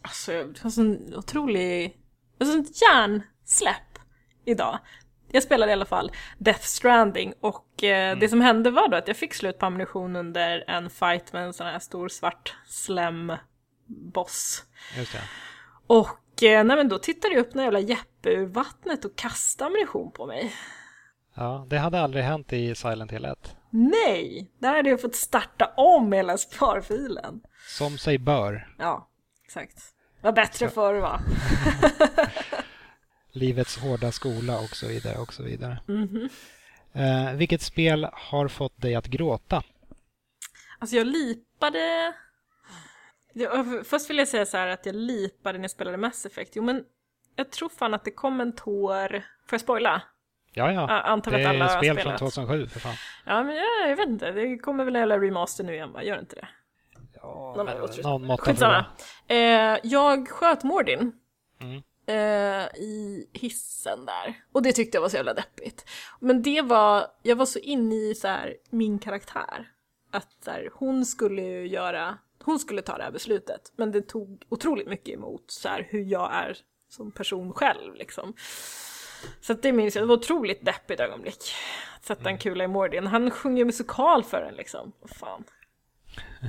[SPEAKER 2] Alltså, det var sån otrolig... Det var sånt hjärnsläpp idag. Jag spelade i alla fall Death Stranding och eh, mm. det som hände var då att jag fick slut på ammunition under en fight med en sån här stor svart slem-boss.
[SPEAKER 1] Just det.
[SPEAKER 2] Och eh, nej, men då tittade jag upp när jävla Jeppe ur vattnet och kastade ammunition på mig.
[SPEAKER 1] Ja, det hade aldrig hänt i Silent Hill 1.
[SPEAKER 2] Nej! Där hade jag fått starta om hela sparfilen.
[SPEAKER 1] Som sig bör.
[SPEAKER 2] Ja, exakt var bättre förr va?
[SPEAKER 1] Livets hårda skola och så vidare och så vidare. Mm -hmm. eh, vilket spel har fått dig att gråta?
[SPEAKER 2] Alltså jag lipade... Först vill jag säga så här att jag lipade när jag spelade Mass Effect. Jo men jag tror fan att det kom en tår... Får jag spoila?
[SPEAKER 1] Ja, ja.
[SPEAKER 2] Antar
[SPEAKER 1] det
[SPEAKER 2] är
[SPEAKER 1] ett spel från 2007 för fan.
[SPEAKER 2] Ja, men jag, jag vet inte. Det kommer väl en remaster nu igen va? Gör inte det?
[SPEAKER 1] Ja, någon måtta
[SPEAKER 2] Skitsamma. Eh, jag sköt Mordin. Mm. Eh, I hissen där. Och det tyckte jag var så jävla deppigt. Men det var, jag var så inne i så här, min karaktär. Att så här, hon skulle ju göra, hon skulle ta det här beslutet. Men det tog otroligt mycket emot så här, hur jag är som person själv liksom. Så att det minns jag, det var ett otroligt deppigt ögonblick. Att sätta en kula i Mordin. Han sjunger ju musikal för en liksom. Fan.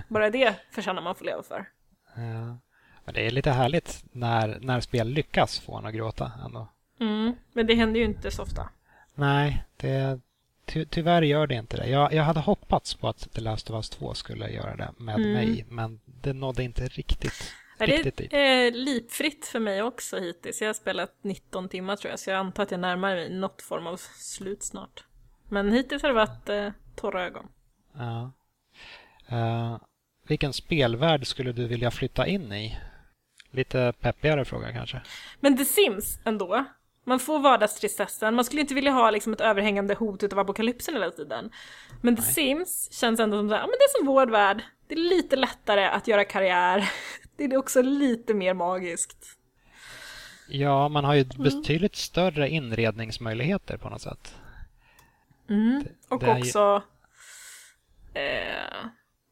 [SPEAKER 2] Bara det förtjänar man få leva för.
[SPEAKER 1] Ja. Men det är lite härligt när, när spel lyckas få en att gråta ändå.
[SPEAKER 2] Mm, men det händer ju inte så ofta.
[SPEAKER 1] Nej, det, ty, tyvärr gör det inte det. Jag, jag hade hoppats på att The Last of Us 2 skulle göra det med
[SPEAKER 2] Mm.
[SPEAKER 1] mig, men det nådde inte riktigt, riktigt
[SPEAKER 2] det
[SPEAKER 1] dit.
[SPEAKER 2] är eh, lipfritt för mig också hittills. Jag har spelat 19 timmar tror jag, så jag antar att jag närmar mig något form av slut snart. Men hittills har det varit eh, torra ögon.
[SPEAKER 1] Ja. Eh, vilken spelvärld skulle du vilja flytta in i? Lite peppigare fråga kanske.
[SPEAKER 2] Men The Sims ändå. Man får vardagstristessen. Man skulle inte vilja ha liksom ett överhängande hot utav apokalypsen hela tiden. Men The
[SPEAKER 1] Nej.
[SPEAKER 2] Sims känns ändå som så här, ja, men det är som vår värld. Det är lite lättare att göra karriär. Det är också lite mer magiskt.
[SPEAKER 1] Ja, man har ju
[SPEAKER 2] Mm.
[SPEAKER 1] betydligt större inredningsmöjligheter på något sätt.
[SPEAKER 2] Och
[SPEAKER 1] det är ju-
[SPEAKER 2] också... Eh,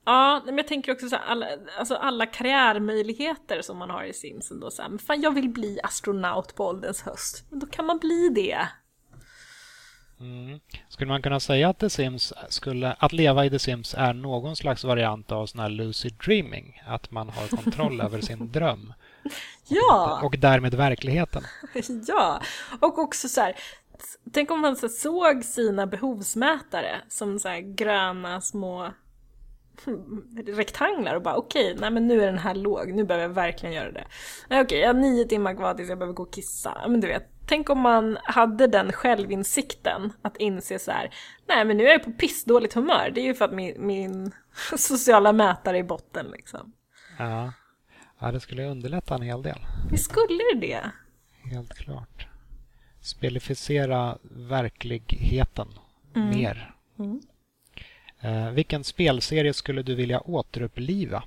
[SPEAKER 2] ja, men jag tänker också så här, alla, alltså alla karriärmöjligheter som man har i Sims ändå så här, men fan jag vill bli astronaut på ålderns höst. Men då kan man bli det.
[SPEAKER 1] Mm. Skulle man kunna säga att The Sims skulle, att leva i The Sims är någon slags variant av sån här lucid dreaming? Att man har kontroll över sin dröm
[SPEAKER 2] Ja!
[SPEAKER 1] och därmed verkligheten.
[SPEAKER 2] Ja, och också så här. Tänk om man så såg sina behovsmätare som så här gröna små rektanglar och bara okej, nej men nu är den här låg, nu behöver jag verkligen göra det. Nej, Okej, jag har nio timmar kvar tills jag behöver gå och kissa. Men du vet, tänk om man hade den självinsikten att inse så här, nej men nu är jag på pissdåligt humör, det är ju för att min, min sociala mätare är i botten liksom.
[SPEAKER 1] Ja. ja, det skulle underlätta en hel del.
[SPEAKER 2] Vi skulle det.
[SPEAKER 1] Helt klart. Spelificera verkligheten mer.
[SPEAKER 2] Mm.
[SPEAKER 1] Eh, vilken spelserie skulle du vilja återuppliva?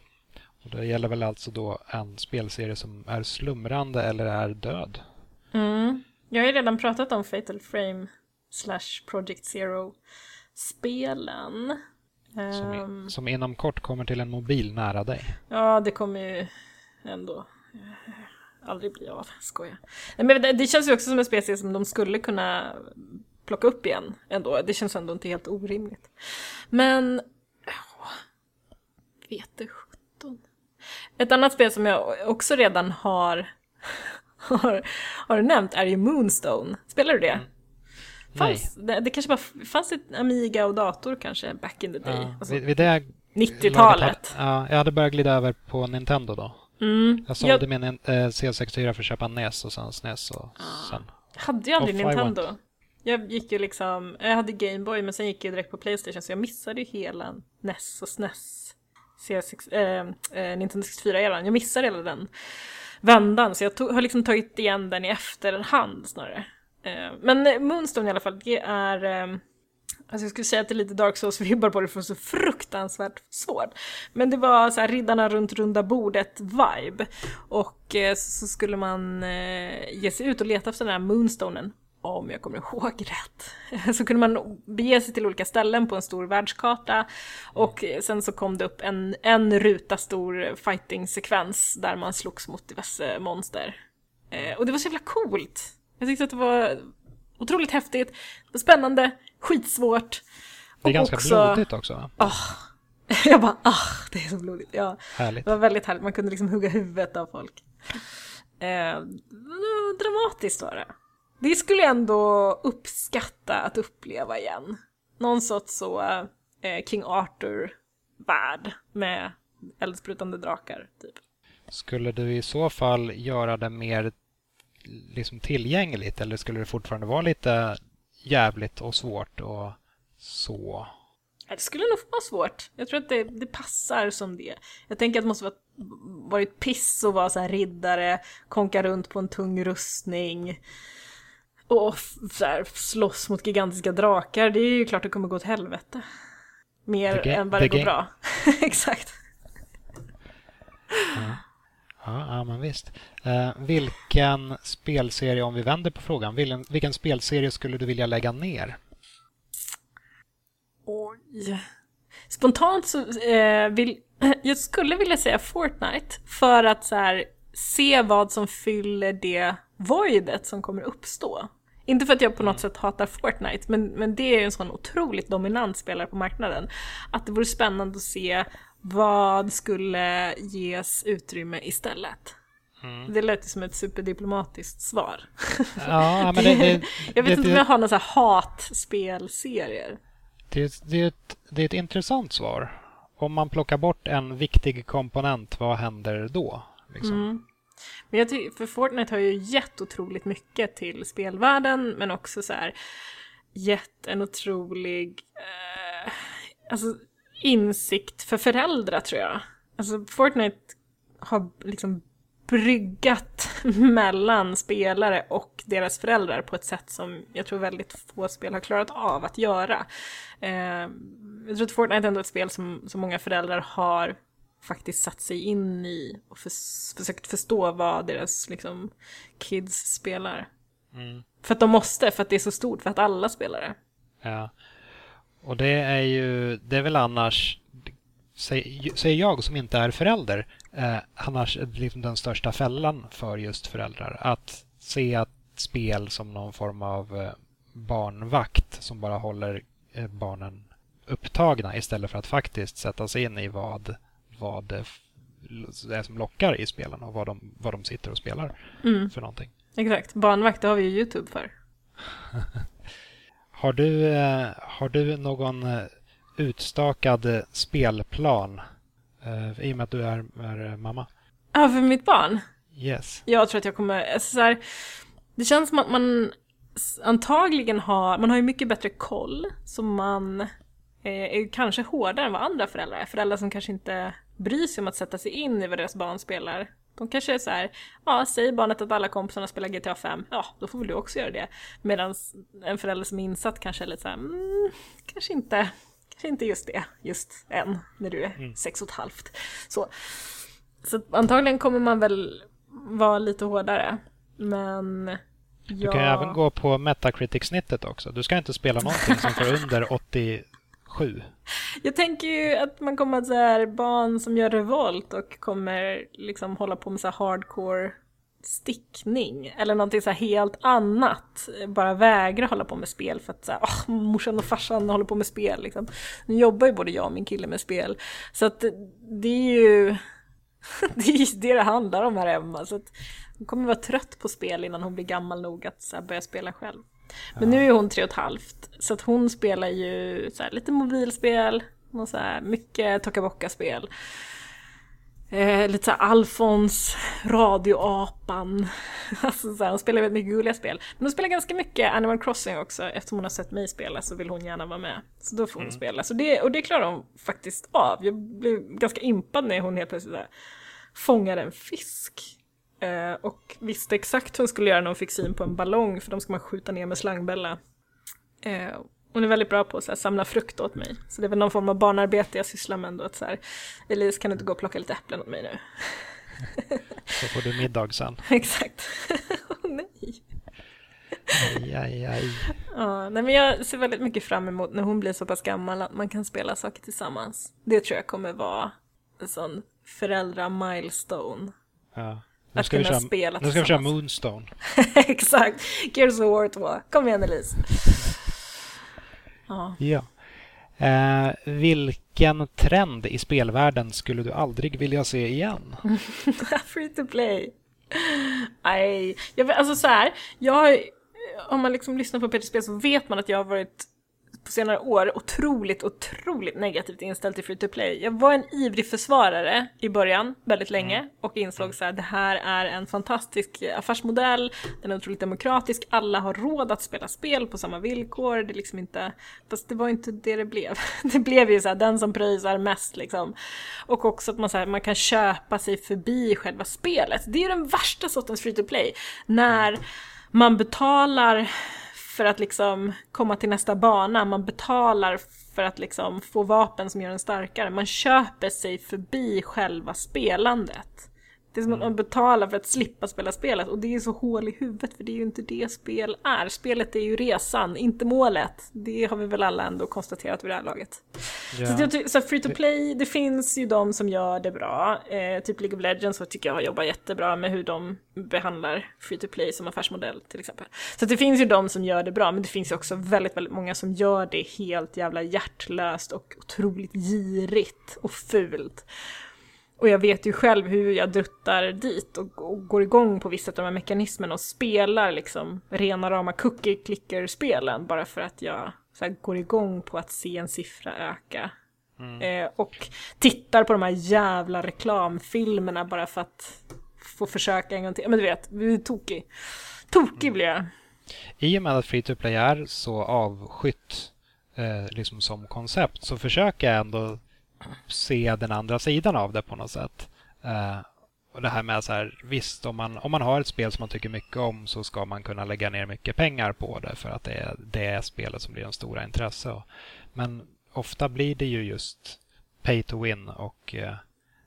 [SPEAKER 1] Och det gäller väl alltså då en spelserie som är slumrande eller är död?
[SPEAKER 2] Mm. Jag har ju redan pratat om Fatal Frame slash Project Zero spelen.
[SPEAKER 1] Som,
[SPEAKER 2] Ehm,
[SPEAKER 1] i, som inom kort kommer till en mobil nära dig.
[SPEAKER 2] ja, det kommer ju ändå eh, aldrig bli av. Skojar. Nej, men det, det känns ju också som en spelserie som de skulle kunna plocka upp igen ändå. Det känns ändå inte helt orimligt. Men... åh, vet det sjutton. Ett annat spel som jag också redan har, har, har nämnt är ju Moonstone. Spelar du det? Fanns, det, det kanske bara fanns ett Amiga och dator kanske back in the day.
[SPEAKER 1] Ja,
[SPEAKER 2] Alltså,
[SPEAKER 1] vid, vid det
[SPEAKER 2] 90-talet.
[SPEAKER 1] Ja, jag hade börjat glida över på Nintendo då.
[SPEAKER 2] Mm.
[SPEAKER 1] Jag sålde
[SPEAKER 2] Jag
[SPEAKER 1] min eh, C64 för att köpa NES och sen SNES och sen...
[SPEAKER 2] hade ju aldrig Nintendo. Jag gick ju liksom, jag hade Gameboy men sen gick jag direkt på Playstation så jag missade ju hela NES och SNES. C6, eh, eh, Nintendo 64-eran. Jag missade hela den vändan så jag tog, har liksom tagit igen den i efterhand snarare. Eh, men Moonstone i alla fall, det är... Eh, Alltså jag skulle säga att det är lite Dark Souls-vibbar på det för det är så fruktansvärt svårt. Men det var så här riddarna runt runda bordet-vibe. Och eh, så skulle man eh, ge sig ut och leta efter den här moonstonen. Om jag kommer ihåg rätt. Så kunde man bege sig till olika ställen på en stor världskarta. Och sen så kom det upp en, en ruta stor fighting-sekvens där man slogs mot diverse monster. Eh, och det var så jävla coolt. Jag tyckte att det var otroligt häftigt, spännande, skitsvårt.
[SPEAKER 1] Det är ganska
[SPEAKER 2] också-
[SPEAKER 1] blodigt också. va?
[SPEAKER 2] Jag bara ah, det är så blodigt. Ja,
[SPEAKER 1] Härligt.
[SPEAKER 2] det var väldigt härligt, man kunde liksom hugga huvudet av folk. Eh, dramatiskt var det. Det skulle jag ändå uppskatta att uppleva igen. Någon sorts så eh, King Arthur-värld med eldsprutande drakar, typ.
[SPEAKER 1] Skulle du i så fall göra det mer liksom tillgängligt eller skulle det fortfarande vara lite jävligt och svårt och så?
[SPEAKER 2] Det skulle nog vara svårt. Jag tror att det, det passar som det. Jag tänker att det måste vara varit piss att vara så här riddare, konka runt på en tung rustning och så här, slåss mot gigantiska drakar. Det är ju klart det kommer gå åt helvete. Mer
[SPEAKER 1] ga-
[SPEAKER 2] än vad det går bra. Exakt.
[SPEAKER 1] Ja, ja men visst. Eh, vilken spelserie, om vi vänder på frågan, vilken, vilken spelserie skulle du vilja lägga ner?
[SPEAKER 2] Oj. Spontant så eh, vill jag skulle vilja säga Fortnite för att så här, se vad som fyller det voidet som kommer uppstå. Inte för att jag på något sätt hatar Fortnite, men, men det är ju en sån otroligt dominant spelare på marknaden. Att det vore spännande att se vad skulle ges utrymme istället. Mm. Det lät som ett superdiplomatiskt svar.
[SPEAKER 1] Ja, men det, det,
[SPEAKER 2] jag vet
[SPEAKER 1] det,
[SPEAKER 2] inte om jag har några hatspelserier.
[SPEAKER 1] Det, det, är ett, det är ett intressant svar. Om man plockar bort en viktig komponent, vad händer då? Liksom? Mm.
[SPEAKER 2] Men jag tycker, för Fortnite har ju gett otroligt mycket till spelvärlden, men också så här gett en otrolig eh, alltså, insikt för föräldrar tror jag. Alltså Fortnite har liksom bryggat mellan spelare och deras föräldrar på ett sätt som jag tror väldigt få spel har klarat av att göra. Eh, jag tror att Fortnite är ändå ett spel som, som många föräldrar har faktiskt satt sig in i och för, försökt förstå vad deras liksom, kids spelar. Mm. För att de måste, för att det är så stort, för att alla spelar det.
[SPEAKER 1] Ja. Och det är ju, det är väl annars, säger jag som inte är förälder, eh, annars liksom den största fällan för just föräldrar. Att se att spel som någon form av eh, barnvakt som bara håller eh, barnen upptagna istället för att faktiskt sätta sig in i vad, vad det är som lockar i spelen och vad de, vad de sitter och spelar mm. för någonting.
[SPEAKER 2] Exakt, barnvakt det har vi ju Youtube för.
[SPEAKER 1] har, du, eh, har du någon eh, utstakad spelplan Uh, I och med att du är, är mamma.
[SPEAKER 2] Ja, för mitt barn?
[SPEAKER 1] Yes.
[SPEAKER 2] Jag tror att jag kommer, alltså så här, det känns som att man antagligen har, man har ju mycket bättre koll, så man är, är kanske hårdare än vad andra föräldrar är. Föräldrar som kanske inte bryr sig om att sätta sig in i vad deras barn spelar. De kanske är så här, ja, säger barnet att alla kompisarna spelar GTA 5, ja, då får väl du också göra det. Medan en förälder som är insatt kanske är lite så här, mm, kanske inte kanske inte just det, just än, när du är mm. sex och ett halvt. Så, så antagligen kommer man väl vara lite hårdare. Men.
[SPEAKER 1] Du kan ju även gå på Metacritic-snittet också. Du ska inte spela någonting som får under sju.
[SPEAKER 2] Jag tänker ju att man kommer att så här barn som gör revolt och kommer liksom hålla på med så hardcore stickning eller någonting så helt annat. Bara vägra hålla på med spel för att så här, oh, morsan och farsan håller på med spel. Liksom. Nu jobbar ju både jag och min kille med spel. Så att det är ju det är det det handlar om här hemma. Så att hon kommer vara trött på spel innan hon blir gammal nog att så här, börja spela själv. Men nu är hon tre och ett halvt så att hon spelar ju så här, lite mobilspel och så här, mycket Tokaboka-spel. Eh, lite såhär Alfons, Radioapan. Alltså såhär, hon spelar väldigt mycket gulliga spel. Men hon spelar ganska mycket Animal Crossing också. Eftersom hon har sett mig spela så vill hon gärna vara med. Så då får hon mm. spela. Så det, och det klarar hon faktiskt av. Jag blev ganska impad när hon helt plötsligt där, fångade en fisk. Eh, och visste exakt hur hon skulle göra när hon fick syn på en ballong för de ska man skjuta ner med slangbella. Eh, hon är väldigt bra på att samla frukt åt mig. Så det är väl någon form av barnarbete jag sysslar med ändå. Att så här, Elise kan du inte gå och plocka lite äpplen åt mig nu?
[SPEAKER 1] Så får du middag sen.
[SPEAKER 2] Exakt. oh, nej.
[SPEAKER 1] Aj, aj, aj.
[SPEAKER 2] Ja, nej, men jag ser väldigt mycket fram emot när hon blir så pass gammal att man kan spela saker tillsammans. Det tror jag kommer vara en sån föräldra-milestone.
[SPEAKER 1] Ja. Nu ska, vi köra, spela nu ska vi köra Moonstone.
[SPEAKER 2] Exakt. Gears of War 2. Kom igen Elise.
[SPEAKER 1] Ja. ja. Eh, vilken trend i spelvärlden skulle du aldrig vilja se igen?
[SPEAKER 2] Free to play. Nej, alltså så här, jag, om man liksom lyssnar på Peter Spel så vet man att jag har varit på senare år otroligt, otroligt negativt inställd till free to play. Jag var en ivrig försvarare i början, väldigt länge, mm. och insåg så här, det här är en fantastisk affärsmodell, den är otroligt demokratisk, alla har råd att spela spel på samma villkor, det är liksom inte, fast det var inte det det blev. Det blev ju så här, den som pröjsar mest liksom. Och också att man, så här, man kan köpa sig förbi själva spelet. Det är ju den värsta sortens free to play, när man betalar för att liksom komma till nästa bana, man betalar för att liksom få vapen som gör en starkare. Man köper sig förbi själva spelandet. Det är som att man betalar för att slippa spela spelet och det är så hål i huvudet för det är ju inte det spel är. Spelet är ju resan, inte målet. Det har vi väl alla ändå konstaterat vid det här laget. Ja. Så, jag, så free to play, det finns ju de som gör det bra. Eh, typ League of Legends så tycker jag har jobbat jättebra med hur de behandlar free to play som affärsmodell till exempel. Så det finns ju de som gör det bra men det finns ju också väldigt, väldigt många som gör det helt jävla hjärtlöst och otroligt girigt och fult. Och jag vet ju själv hur jag druttar dit och, och går igång på vissa av de här mekanismerna och spelar liksom rena rama cookie clicker spelen bara för att jag så här, går igång på att se en siffra öka. Mm. Eh, och tittar på de här jävla reklamfilmerna bara för att få försöka en gång till. Men du vet, vi är tokig. Tokig blir jag.
[SPEAKER 1] I och med att Free to Play är så avskytt eh, liksom som koncept så försöker jag ändå se den andra sidan av det på något sätt. Uh, och det här med så här, visst om man, om man har ett spel som man tycker mycket om så ska man kunna lägga ner mycket pengar på det för att det är det spelet som blir den stora intresse. Men ofta blir det ju just pay to win och uh,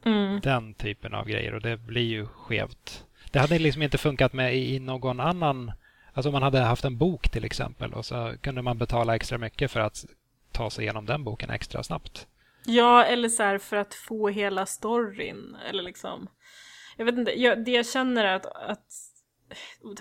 [SPEAKER 1] mm. den typen av grejer och det blir ju skevt. Det hade liksom inte funkat med i någon annan Alltså om man hade haft en bok till exempel och så kunde man betala extra mycket för att ta sig igenom den boken extra snabbt.
[SPEAKER 2] Ja, eller så här för att få hela storyn. Eller liksom. Jag vet inte, jag, det jag känner är att, att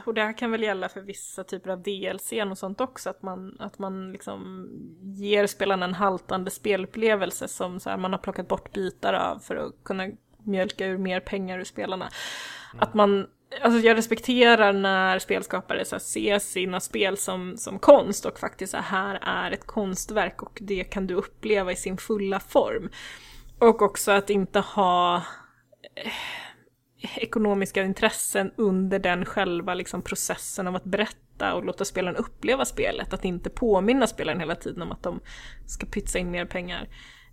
[SPEAKER 2] och det här kan väl gälla för vissa typer av DLC och sånt också, att man, att man liksom ger spelarna en haltande spelupplevelse som så här, man har plockat bort bitar av för att kunna mjölka ur mer pengar ur spelarna. Mm. Att man Alltså jag respekterar när spelskapare så här, ser sina spel som, som konst och faktiskt så här är ett konstverk och det kan du uppleva i sin fulla form. Och också att inte ha eh, ekonomiska intressen under den själva liksom, processen av att berätta och låta spelaren uppleva spelet. Att inte påminna spelaren hela tiden om att de ska pytsa in mer pengar.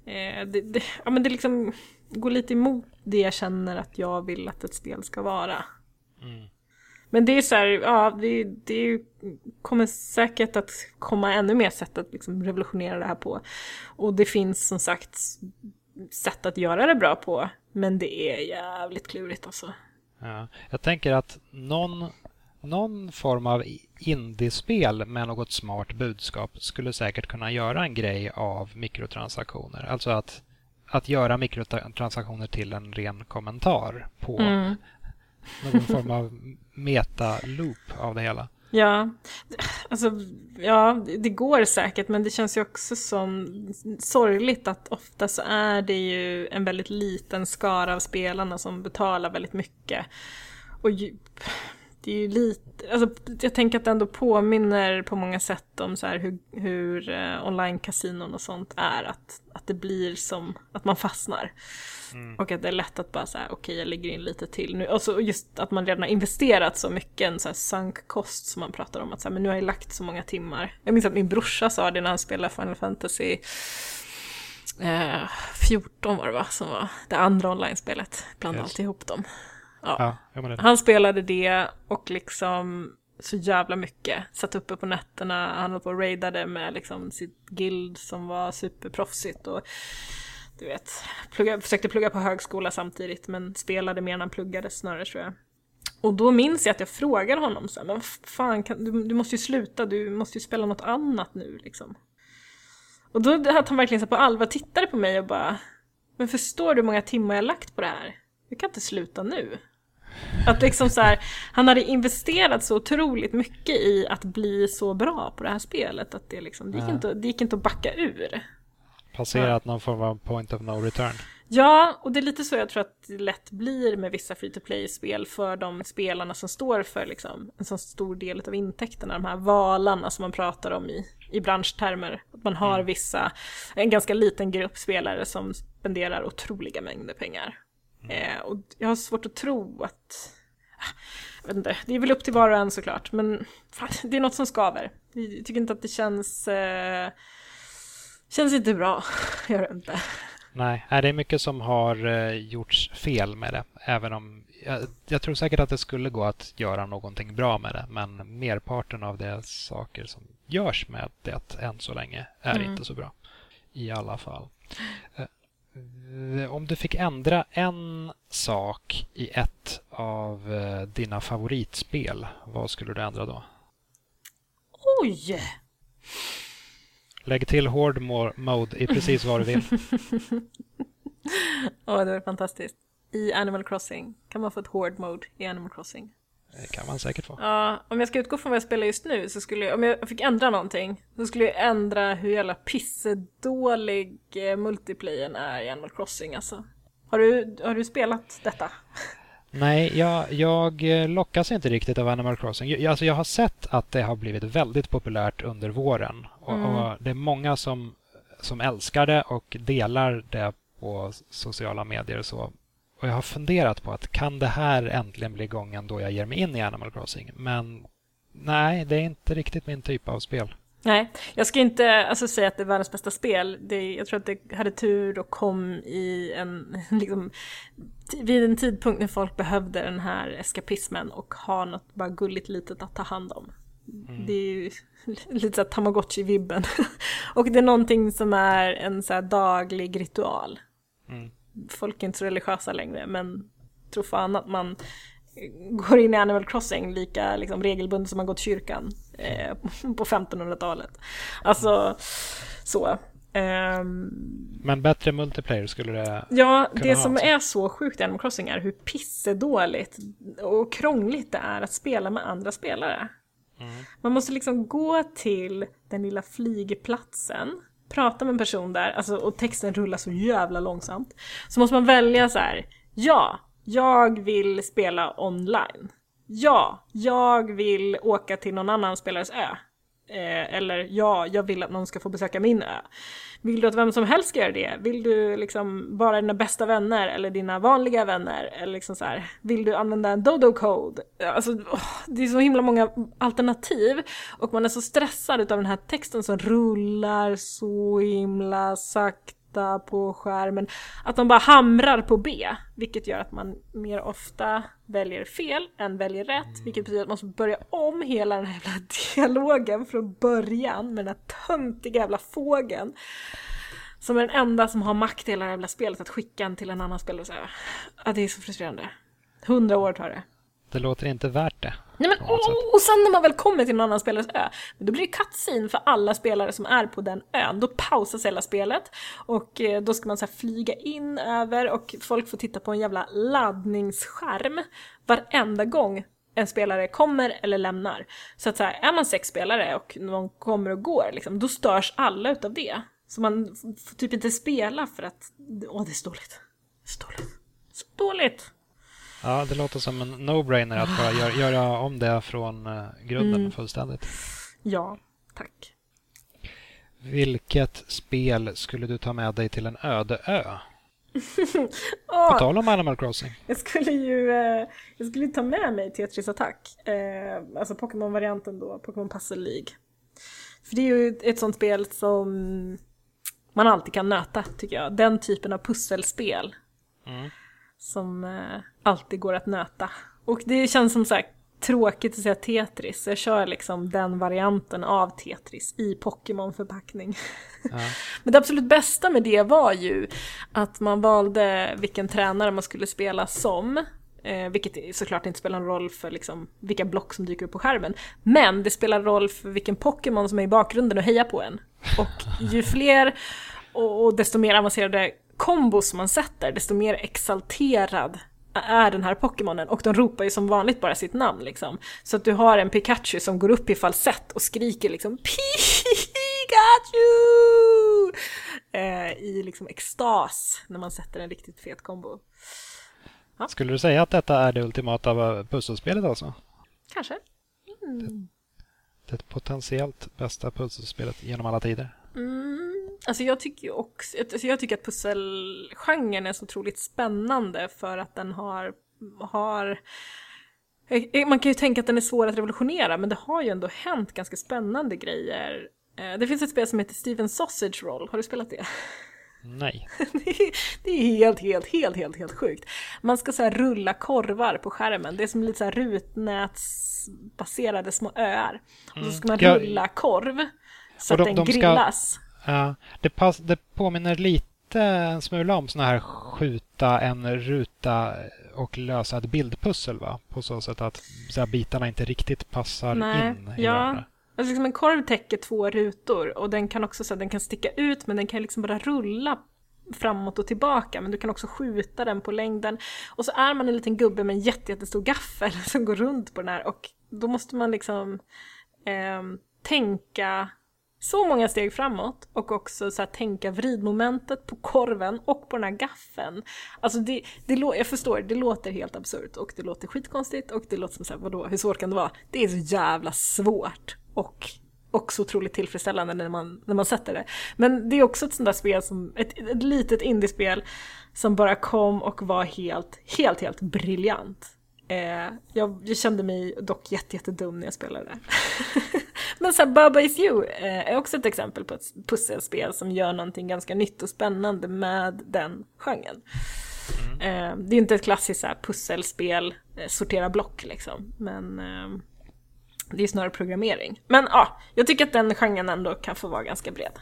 [SPEAKER 2] Eh, det, det, ja, men det liksom går lite emot det jag känner att jag vill att ett spel ska vara. Mm. Men det är så här, ja, det, det kommer säkert att komma ännu mer sätt att liksom revolutionera det här på. Och det finns som sagt sätt att göra det bra på, men det är jävligt klurigt alltså.
[SPEAKER 1] Ja, jag tänker att någon, någon form av indiespel med något smart budskap skulle säkert kunna göra en grej av mikrotransaktioner. Alltså att, att göra mikrotransaktioner till en ren kommentar på mm någon form av meta-loop av det hela.
[SPEAKER 2] Ja, alltså, ja, det går säkert men det känns ju också som sorgligt att ofta så är det ju en väldigt liten skara av spelarna som betalar väldigt mycket. Och det är ju lite, alltså, jag tänker att det ändå påminner på många sätt om så här hur, hur eh, online-kasinon och sånt är. Att, att det blir som att man fastnar. Mm. Och att det är lätt att bara säga okej okay, jag lägger in lite till nu. Och så just att man redan har investerat så mycket, en så här sunk cost som man pratar om. Att så här, men nu har jag lagt så många timmar. Jag minns att min brorsa sa det när han spelade Final Fantasy eh, 14 var det va, som var det andra online-spelet. Bland yes. alltihop dem. Ja. ja han spelade det och liksom så jävla mycket. Satt uppe på nätterna, han höll på och raidade med liksom sitt guild som var superproffsigt och du vet, plugga, försökte plugga på högskola samtidigt men spelade mer än han pluggade snarare tror jag. Och då minns jag att jag frågade honom så här, men fan, kan, du, du, måste ju sluta, du måste ju spela något annat nu liksom. Och då hade han verkligen så på allvar tittade på mig och bara, men förstår du hur många timmar jag lagt på det här? Jag kan inte sluta nu. Att liksom så här, han hade investerat så otroligt mycket i att bli så bra på det här spelet att det, liksom, det, gick, ja. inte, det gick inte att backa ur.
[SPEAKER 1] Passerat ja. någon form av point of no return.
[SPEAKER 2] Ja, och det är lite så jag tror att det lätt blir med vissa free to play-spel för de spelarna som står för liksom, en så stor del av intäkterna, de här valarna som man pratar om i, i branschtermer. Att man har mm. vissa, en ganska liten grupp spelare som spenderar otroliga mängder pengar. Eh, och jag har svårt att tro att... Ah, jag vet inte, det är väl upp till var och en såklart, men fan, det är något som skaver. Jag tycker inte att det känns... Eh, känns inte bra, gör det inte.
[SPEAKER 1] Nej, det är mycket som har eh, gjorts fel med det. Även om jag, jag, tror säkert att det skulle gå att göra någonting bra med det. Men merparten av de saker som görs med det än så länge är mm. inte så bra. I alla fall. Eh, Om du fick ändra en sak i ett av eh, dina favoritspel, vad skulle du ändra då?
[SPEAKER 2] Oj!
[SPEAKER 1] Lägg till hård mo- mode i precis vad du vill.
[SPEAKER 2] Åh, det var fantastiskt. I Animal Crossing kan man få ett hård mode i Animal Crossing.
[SPEAKER 1] Det kan man säkert få.
[SPEAKER 2] Ja, om jag ska utgå från vad jag spelar just nu så skulle jag, om jag fick ändra någonting, så skulle jag ändra hur jävla pissedålig eh, multiplayern är i Animal Crossing alltså. Har du, har du spelat detta?
[SPEAKER 1] Nej, jag, jag eh, lockas inte riktigt av Animal Crossing. Jag, alltså jag har sett att det har blivit väldigt populärt under våren. Och,
[SPEAKER 2] Mm.
[SPEAKER 1] och det är många som, som älskar det och delar det på sociala medier och så. Och jag har funderat på att kan det här äntligen bli gången då jag ger mig in i Animal Crossing? Men nej, det är inte riktigt min typ av spel.
[SPEAKER 2] Nej, jag ska inte alltså, säga att det är världens bästa spel. Det, jag tror att det hade tur och kom i en, liksom, vid en tidpunkt när folk behövde den här eskapismen och ha något bara gulligt litet att ta hand om. Det är ju lite såhär tamagotchi-vibben. och det är någonting som är en så daglig ritual.
[SPEAKER 1] Mm.
[SPEAKER 2] Folk är inte så religiösa längre, men tror fan att man går in i Animal Crossing lika liksom, regelbundet som man går till kyrkan eh, på 1500-talet. Alltså, så. Ehm,
[SPEAKER 1] Men bättre multiplayer skulle det...
[SPEAKER 2] ja,
[SPEAKER 1] Kunna
[SPEAKER 2] det
[SPEAKER 1] ha,
[SPEAKER 2] som
[SPEAKER 1] alltså.
[SPEAKER 2] är så sjukt i Animal Crossing är hur pissedåligt och krångligt det är att spela med andra spelare. Man måste liksom gå till den lilla flygplatsen, prata med en person där, alltså, och texten rullar så jävla långsamt. Så måste man välja så här. ja, jag vill spela online. Ja, jag vill åka till någon annan spelares ö. Eh, eller ja, jag vill att någon ska få besöka min ö. Vill du att vem som helst ska göra det? Vill du liksom bara dina bästa vänner eller dina vanliga vänner? Eller liksom så här, vill du använda en dodo-code? Alltså, oh, det är så himla många alternativ och man är så stressad utav den här texten som rullar så himla sakta på skärmen. Att de bara hamrar på B, vilket gör att man mer ofta väljer fel än väljer rätt, vilket betyder att man måste börja om hela den här jävla dialogen från början med den här töntiga jävla fågeln. Som är den enda som har makt i hela det här jävla spelet att skicka en till en annan spelare och säga Ja, det är så frustrerande. Hundra år tar det.
[SPEAKER 1] Det låter inte värt det.
[SPEAKER 2] Nej, men,
[SPEAKER 1] sätt.
[SPEAKER 2] och, sen när man väl kommer till någon annan spelares ö, då blir det cutscene för alla spelare som är på den ön. Då pausas hela spelet och eh, då ska man så flyga in över och folk får titta på en jävla laddningsskärm varenda gång en spelare kommer eller lämnar. Så att så här, är man sex spelare och någon kommer och går, liksom, då störs alla utav det. Så man får typ inte spela för att, åh det är så dåligt. Så dåligt. Så dåligt.
[SPEAKER 1] Ja, det låter som en no-brainer att bara gör, göra om det från eh, grunden
[SPEAKER 2] Mm.
[SPEAKER 1] fullständigt.
[SPEAKER 2] Ja, tack.
[SPEAKER 1] Vilket spel skulle du ta med dig till en öde ö?
[SPEAKER 2] Åh,
[SPEAKER 1] På tal om Animal Crossing.
[SPEAKER 2] Jag skulle ju eh, jag skulle ta med mig Tetris Attack. Eh, alltså Pokémon-varianten då, Pokémon Puzzle League. För det är ju ett sånt spel som man alltid kan nöta tycker jag. Den typen av pusselspel.
[SPEAKER 1] Mm.
[SPEAKER 2] Som eh, alltid går att nöta. Och det känns som sagt tråkigt att säga Tetris. Jag kör liksom den varianten av Tetris i Pokémon-förpackning.
[SPEAKER 1] Ja.
[SPEAKER 2] Men det absolut bästa med det var ju att man valde vilken tränare man skulle spela som. Eh, vilket såklart inte spelar någon roll för liksom, vilka block som dyker upp på skärmen. Men det spelar roll för vilken Pokémon som är i bakgrunden och hejar på en. Och ju fler och, och desto mer avancerade kombos man sätter, desto mer exalterad är den här Pokémonen och de ropar ju som vanligt bara sitt namn liksom. Så att du har en Pikachu som går upp i falsett och skriker liksom Pikachu! Eh, I liksom extas när man sätter en riktigt fet kombo.
[SPEAKER 1] Skulle du säga att detta är det ultimata pusselspelet alltså?
[SPEAKER 2] Kanske.
[SPEAKER 1] Det potentiellt bästa pusselspelet genom alla tider?
[SPEAKER 2] Mm, alltså jag tycker ju också, alltså jag tycker att pusselgenren är så otroligt spännande för att den har, har eh, man kan ju tänka att den är svår att revolutionera men det har ju ändå hänt ganska spännande grejer. Eh, Det finns ett spel som heter Steven Sausage Roll, har du spelat det?
[SPEAKER 1] Nej.
[SPEAKER 2] Det är, det är helt, helt, helt, helt, helt sjukt. Man ska så rulla korvar på skärmen. Det är som lite så rutnätsbaserade små öar. Och så ska man rulla korv så
[SPEAKER 1] Och
[SPEAKER 2] att
[SPEAKER 1] de-
[SPEAKER 2] den
[SPEAKER 1] de ska-
[SPEAKER 2] grillas.
[SPEAKER 1] Ja, det, pass, det påminner lite en smula om såna här skjuta en ruta och lösa ett bildpussel va? På så sätt att så här, bitarna inte riktigt passar
[SPEAKER 2] Nej,
[SPEAKER 1] in i
[SPEAKER 2] ja.
[SPEAKER 1] varandra.
[SPEAKER 2] Alltså liksom en korv täcker två rutor och den kan också så här, den kan sticka ut men den kan liksom bara rulla framåt och tillbaka men du kan också skjuta den på längden. Och så är man en liten gubbe med en jätte, jättestor gaffel som går runt på den här och då måste man liksom ehm, tänka så många steg framåt och också så här, tänka vridmomentet på korven och på den här gaffeln. Alltså det, det, jag förstår, det låter helt absurt och det låter skitkonstigt och det låter som såhär, vadå, hur svårt kan det vara? Det är så jävla svårt och också otroligt tillfredsställande när man, när man sätter det. Men det är också ett sånt där spel som, ett, ett litet indiespel som bara kom och var helt, helt, helt briljant. Eh, jag, jag kände mig dock jätte, jättedum när jag spelade. Men så här, Baba Is You eh, är också ett exempel på ett pusselspel som gör någonting ganska nytt och spännande med den genren. Eh, det är inte ett klassiskt så här, pusselspel, eh, sortera block liksom, men eh, det är snarare programmering. Men ja, jag tycker att den genren ändå kan få vara ganska bred.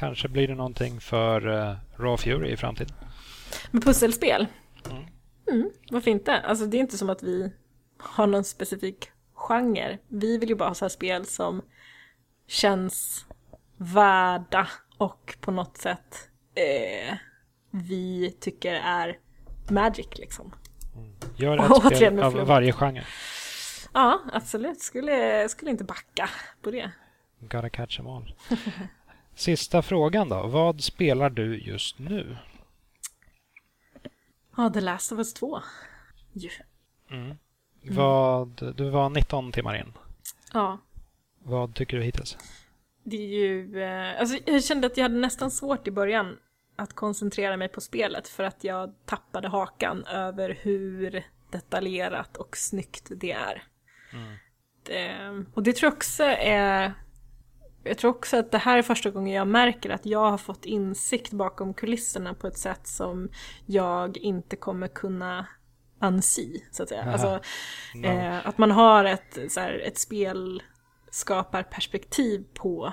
[SPEAKER 1] Kanske blir det någonting för eh, Raw Fury i framtiden.
[SPEAKER 2] Men pusselspel? Mm, varför inte? Alltså det är inte som att vi har någon specifik genre. Vi vill ju bara ha så spel som känns värda och på något sätt eh, vi tycker är magic liksom.
[SPEAKER 1] Gör
[SPEAKER 2] Och
[SPEAKER 1] ett
[SPEAKER 2] återigen
[SPEAKER 1] spel av varje genre.
[SPEAKER 2] Ja, absolut. Skulle, skulle inte backa på det.
[SPEAKER 1] Gotta catch them all. Sista frågan då. Vad spelar du just nu?
[SPEAKER 2] Ja, The Last of Us 2. Ju.
[SPEAKER 1] Mm. Vad, du var 19 timmar in.
[SPEAKER 2] Ja,
[SPEAKER 1] Vad tycker du hittills?
[SPEAKER 2] det är ju... Eh, alltså jag kände att jag hade nästan svårt i början att koncentrera mig på spelet för att jag tappade hakan över hur detaljerat och snyggt det är. Det, och det tror jag också är... Jag tror också att det här är första gången jag märker att jag har fått insikt bakom kulisserna på ett sätt som jag inte kommer kunna unsee, så att säga.
[SPEAKER 1] Aha.
[SPEAKER 2] Alltså,
[SPEAKER 1] No.
[SPEAKER 2] Eh, att man har ett, så här, ett spelskaparperspektiv på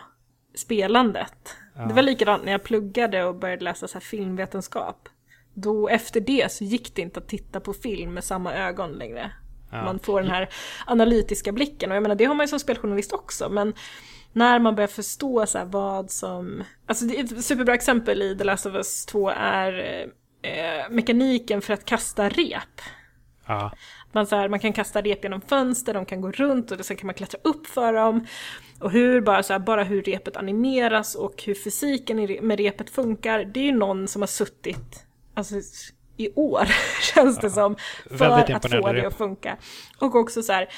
[SPEAKER 2] spelandet. Det var likadant när jag pluggade och började läsa så här filmvetenskap. Då efter det så gick det inte att titta på film med samma ögon längre.
[SPEAKER 1] Ja.
[SPEAKER 2] Man får den här analytiska blicken och jag menar det har man ju som speljournalist också men när man börjar förstå så vad som... Alltså ett superbra exempel i The Last of Us 2 är eh, mekaniken för att kasta rep.
[SPEAKER 1] Ja.
[SPEAKER 2] Man, så här, man kan kasta rep genom fönster, de kan gå runt och sen kan man klättra upp för dem. Och hur bara, så här, bara hur repet animeras och hur fysiken med repet funkar. Det är ju någon som har suttit alltså, i år, känns det som, för att få det
[SPEAKER 1] rep.
[SPEAKER 2] att funka. Och också så här,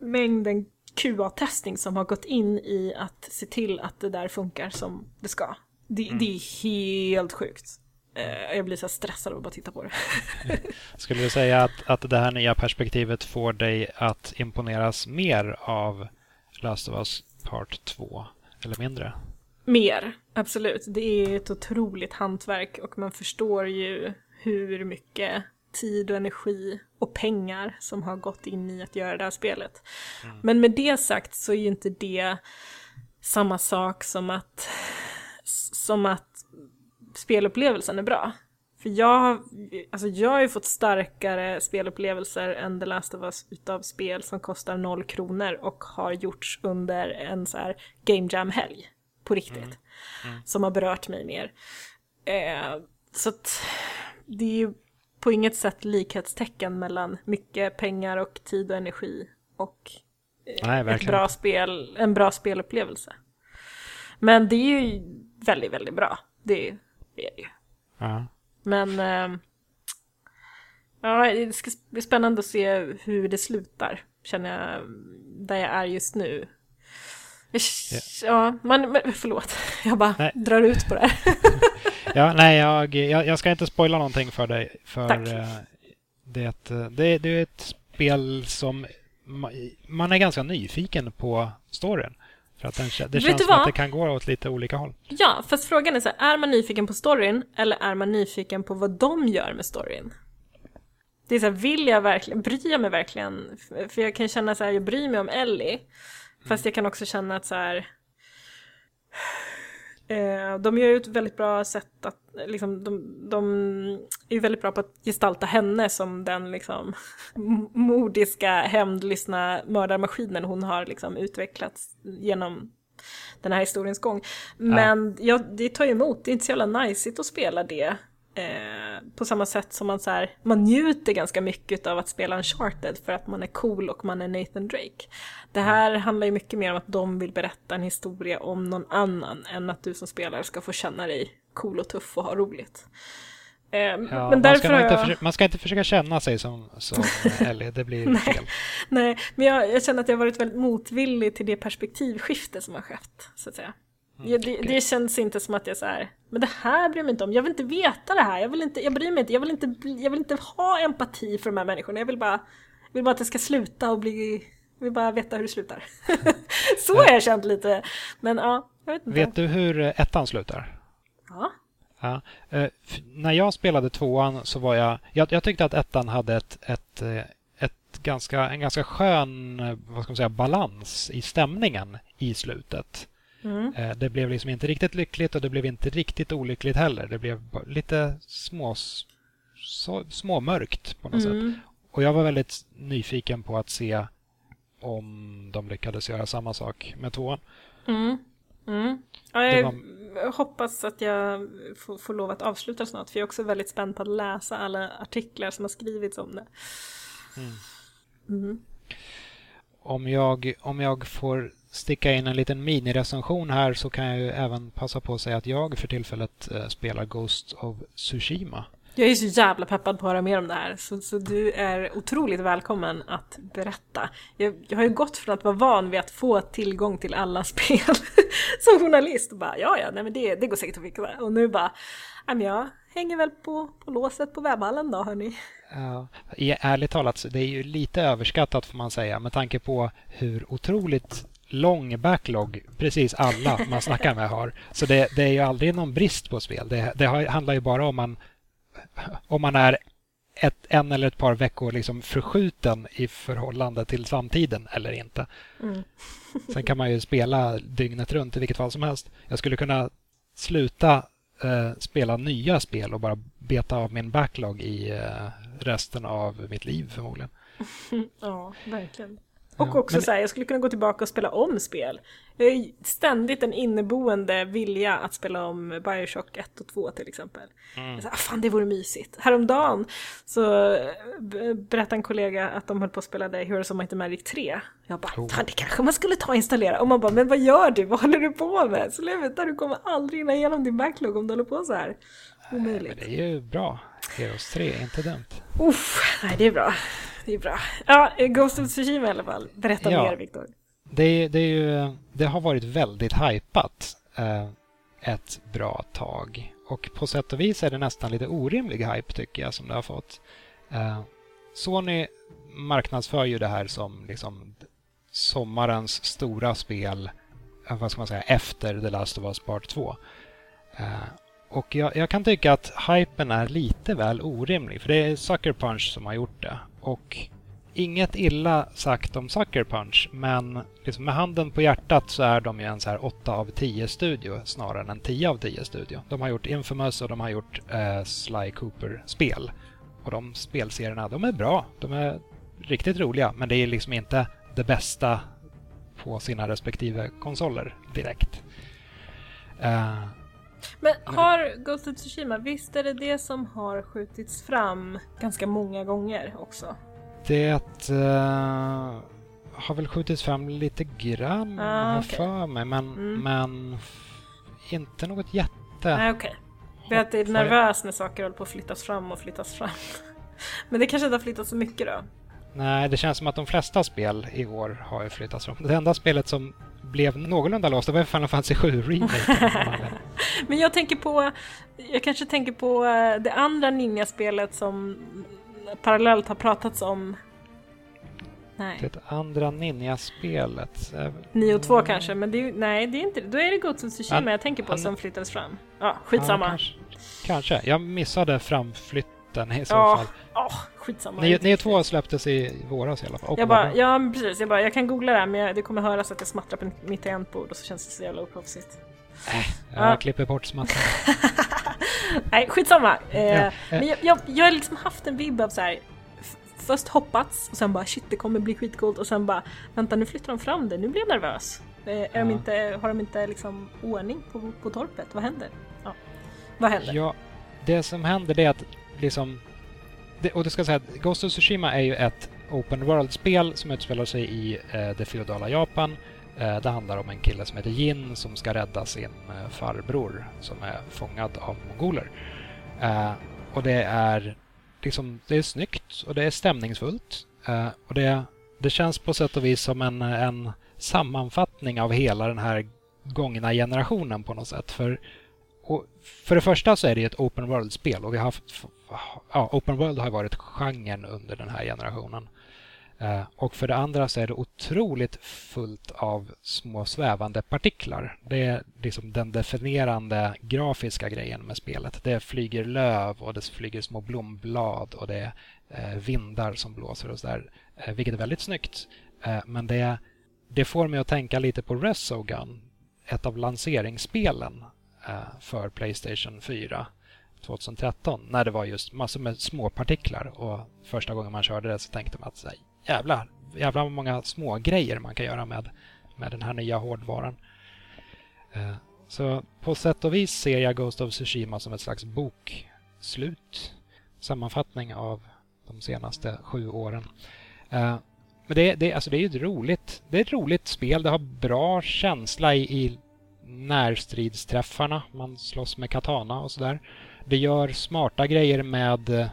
[SPEAKER 2] mängden QA-testning som har gått in i att se till att det där funkar som det ska. Det,
[SPEAKER 1] Mm.
[SPEAKER 2] det är helt sjukt. Eh, Jag blir så stressad av att bara titta på det.
[SPEAKER 1] Skulle du säga att, att det här nya perspektivet får dig att imponeras mer av Last of Us Part 2? Eller mindre?
[SPEAKER 2] Mer, absolut. Det är ett otroligt hantverk och man förstår ju hur mycket tid och energi och pengar som har gått in i att göra det här spelet. Men med det sagt så är ju inte det samma sak som att, som att spelupplevelsen är bra. För jag, alltså jag har ju fått starkare spelupplevelser än The Last of Us utav spel som kostar noll kronor och har gjorts under en så här Game Jam-helg. På riktigt. Som har berört mig mer. Eh, så att det är ju på inget sätt likhetstecken mellan mycket pengar och tid och energi och
[SPEAKER 1] Nej,
[SPEAKER 2] ett bra spel, en bra spelupplevelse. Men det är ju väldigt, väldigt bra. Det är det ju.
[SPEAKER 1] Ja.
[SPEAKER 2] Men eh, ja, det ska bli spännande att se hur det slutar, känner jag, där jag är just nu. Ja, man, men- förlåt, jag bara
[SPEAKER 1] Nej.
[SPEAKER 2] drar ut på det här.
[SPEAKER 1] Ja, nej, jag, jag, jag ska inte spoila någonting för dig. För
[SPEAKER 2] Tack.
[SPEAKER 1] eh, det, är ett, det, det är ett spel som ma- man är ganska nyfiken på storyn. För att den, det
[SPEAKER 2] Vet
[SPEAKER 1] känns som att det kan gå åt lite olika håll.
[SPEAKER 2] Ja, fast frågan är så här, är man nyfiken på storyn eller är man nyfiken på vad de gör med storyn? Det är så här, vill jag verkligen, bryr jag mig verkligen? För jag kan känna så här, jag bryr mig om Ellie. Fast jag kan också känna att så här, Eh, de gör ju ett väldigt bra sätt att, liksom, de, de är ju väldigt bra på att gestalta henne som den liksom modiska, hämndlystna mördarmaskinen hon har liksom utvecklats genom den här historiens gång. Men ja. ja, det tar ju emot, det är inte så jävla najsigt att spela det Eh, på samma sätt som man, så här, man njuter ganska mycket av att spela Uncharted för att man är cool och man är Nathan Drake. Det här handlar ju mycket mer om att de vill berätta en historia om någon annan än att du som spelare ska få känna dig cool och tuff och ha roligt.
[SPEAKER 1] Eh, ja, men därför man, ska jag... försöka, man ska inte försöka känna sig som, som Ellie, det blir
[SPEAKER 2] nej,
[SPEAKER 1] fel.
[SPEAKER 2] Nej, men jag, jag känner att jag varit väldigt motvillig till det perspektivskifte som har skett, så att säga. Mm, det, det, känns inte som att jag så här, men det här bryr jag mig inte om. Jag vill inte veta det här. Jag vill inte, jag bryr mig inte. Jag vill inte, jag vill inte ha empati för de här människorna. Jag vill bara, jag vill bara att det ska sluta och bli, jag vill bara veta hur det slutar. så har jag känt lite. Men ja, jag vet inte.
[SPEAKER 1] Vet du hur eh, ettan slutar?
[SPEAKER 2] Ja.
[SPEAKER 1] Ja, eh, när jag spelade tvåan så var jag, jag, jag tyckte att ettan hade ett, ett, eh, ett ganska, en ganska skön vad ska man säga, balans i stämningen i slutet. Mm. Eh, det blev liksom inte riktigt lyckligt och det blev inte riktigt olyckligt heller. Det blev lite små, så, småmörkt på något mm. sätt. Och jag var väldigt nyfiken på att se om de lyckades göra samma sak med tvåan.
[SPEAKER 2] Mm. Mm. Ja, jag var... hoppas att jag får, får lov att avsluta snart för jag är också väldigt spänd på att läsa alla artiklar som har skrivits om det. Mm.
[SPEAKER 1] Mm. Om, jag, om jag får sticka in en liten minirecension här så kan jag ju även passa på att säga att jag för tillfället eh, spelar Ghost of Tsushima.
[SPEAKER 2] Jag är så jävla peppad på att höra mer om det här, så, så du är otroligt välkommen att berätta. Jag, jag, har ju gått från att vara van vid att få tillgång till alla spel som journalist och bara ja, ja, nej men det, det går säkert att fixa. Och nu bara, ja, men jag hänger väl på, på låset på webbhallen då hörni.
[SPEAKER 1] Ja, ärligt talat, det är ju lite överskattat får man säga med tanke på hur otroligt lång backlog precis alla man snackar med har. Så det, det är ju aldrig någon brist på spel. Det, det handlar ju bara om man, om man är ett, en eller ett par veckor liksom förskjuten i förhållande till samtiden eller inte. Mm. Sen kan man ju spela dygnet runt i vilket fall som helst. Jag skulle kunna sluta eh, spela nya spel och bara beta av min backlog i eh, resten av mitt liv förmodligen.
[SPEAKER 2] ja, verkligen. Och ja, också men... så här, jag skulle kunna gå tillbaka och spela om spel. Jag har ständigt en inneboende vilja att spela om Bioshock 1 och 2 till exempel. Mm. Så, ah, fan det vore mysigt. Häromdagen så berättade en kollega att de höll på att spela det Heroes of Might and Magic 3. Jag bara, oh. det kanske man skulle ta och installera. Och man bara, men vad gör du? Vad håller du på med? Sluta, du kommer aldrig hinna igenom din backlog om du håller på så här. Omöjligt.
[SPEAKER 1] Det är ju bra. Heroes 3 är inte dumt.
[SPEAKER 2] Uff, nej det är bra det är bra. Ja, Ghost of Tsushima i alla fall. Berätta ja, mer, Viktor.
[SPEAKER 1] Det, det, ju, det har varit väldigt hypat eh, ett bra tag. Och på sätt och vis är det nästan lite orimlig hype tycker jag som det har fått. Eh, Sony marknadsför ju det här som liksom sommarens stora spel eh, vad ska man säga, efter The Last of Us Part 2. Eh, och jag, jag, kan tycka att hypen är lite väl orimlig, för det är Sucker Punch som har gjort det. Och inget illa sagt om Sucker Punch, men liksom med handen på hjärtat så är de ju en så här 8 av 10 studio snarare än en 10 av 10 studio. De har gjort Infamous och de har gjort eh, Sly Cooper-spel. Och de spelserierna, de är bra. De är riktigt roliga, men det är liksom inte det bästa på sina respektive konsoler direkt. Eh,
[SPEAKER 2] men har Ghost of Tsushima, visst är det det som har skjutits fram ganska många gånger också?
[SPEAKER 1] Det uh, har väl skjutits fram lite grann, ah, okay. för mig, men, mm. men inte något jätte.
[SPEAKER 2] Nej, okej. Okay. Att det är nervös när saker håller på att flyttas fram och flyttas fram. men det kanske inte har flyttats så mycket då?
[SPEAKER 1] Nej, det känns som att de flesta spel i år har flyttats fram. Det enda spelet som blev någorlunda låst, det var Final Fantasy 7 Remake.
[SPEAKER 2] Men jag tänker på, jag kanske tänker på eh, det andra Ninja-spelet som parallellt har pratats om.
[SPEAKER 1] Nej. Det andra Ninja-spelet?
[SPEAKER 2] 9 och 2 mm. kanske, men det är, nej, det är inte Då är det of Tsushima jag tänker på han, som flyttades fram. Ja, skitsamma. Ja,
[SPEAKER 1] kanske, kanske. Jag missade framflytten i så ja. fall.
[SPEAKER 2] Oh, skitsamma.
[SPEAKER 1] 9 och 2 släpptes i våras i alla fall.
[SPEAKER 2] Jag bara, ja precis, jag bara, jag kan googla det här men jag, det kommer höras att jag smattrar på mitt tangentbord och så känns det så jävla oproffsigt.
[SPEAKER 1] Äh, jag
[SPEAKER 2] Ja.
[SPEAKER 1] klipper bort smattan.
[SPEAKER 2] Nej, skitsamma. Eh,
[SPEAKER 1] Ja, eh.
[SPEAKER 2] Men jag, jag, jag har liksom haft en vibb av så här. Först hoppats och sen bara shit det kommer bli skitcoolt och sen bara vänta nu flyttar de fram det, nu blir jag nervös. Eh, är de
[SPEAKER 1] Ja.
[SPEAKER 2] inte, har de inte liksom ordning på, på torpet? Vad händer? Ja. Vad händer?
[SPEAKER 1] Ja, det som händer det är att liksom... Det, och det ska säga att Ghost of Tsushima är ju ett Open World-spel som utspelar sig i eh, det feodala Japan. Eh, det handlar om en kille som heter Jin som ska rädda sin eh, farbror som är fångad av mongoler. Eh, och det är liksom, det är snyggt och det är stämningsfullt. Eh, och det, det känns på sätt och vis som en, en sammanfattning av hela den här gångna generationen på något sätt. För och för det första så är det ett open world-spel och vi har haft... Ja, open world har varit genren under den här generationen. Eh, och för det andra så är det otroligt fullt av små svävande partiklar. Det är liksom den definierande grafiska grejen med spelet. Det flyger löv och det flyger små blomblad och det är eh, vindar som blåser och sådär. Eh, vilket är väldigt snyggt. Eh, men det, det får mig att tänka lite på Resogun, ett av lanseringsspelen eh, för Playstation 4 2013 när det var just massor med småpartiklar. och första gången man körde det så tänkte man att så här, jävlar, jävlar vad många små grejer man kan göra med, med den här nya hårdvaran. Eh, Så på sätt och vis ser jag Ghost of Tsushima som ett slags bokslut. Sammanfattning av de senaste sju åren. Eh, Men det, det, alltså det är ju ett roligt, det är ett roligt spel. Det har bra känsla i, i närstridsträffarna. Man slåss med katana och sådär. Det gör smarta grejer med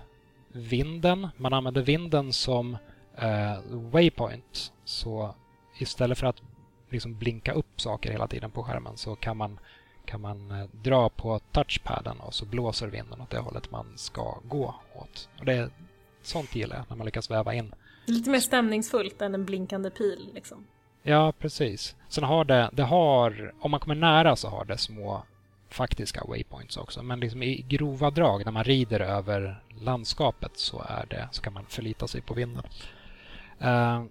[SPEAKER 1] vinden. Man använder vinden som eh, waypoint. Så istället för att liksom blinka upp saker hela tiden på skärmen så kan man, kan man eh, dra på touchpaden och så blåser vinden åt det hållet man ska gå åt. Och det är, sånt gillar jag, när man lyckas väva in
[SPEAKER 2] Det är lite mer stämningsfullt än en blinkande pil liksom.
[SPEAKER 1] Ja, precis. Sen har det, det har, om man kommer nära så har det små faktiska waypoints också. Men liksom i grova drag, när man rider över landskapet så, är det, så kan man förlita sig på vinden. Eh,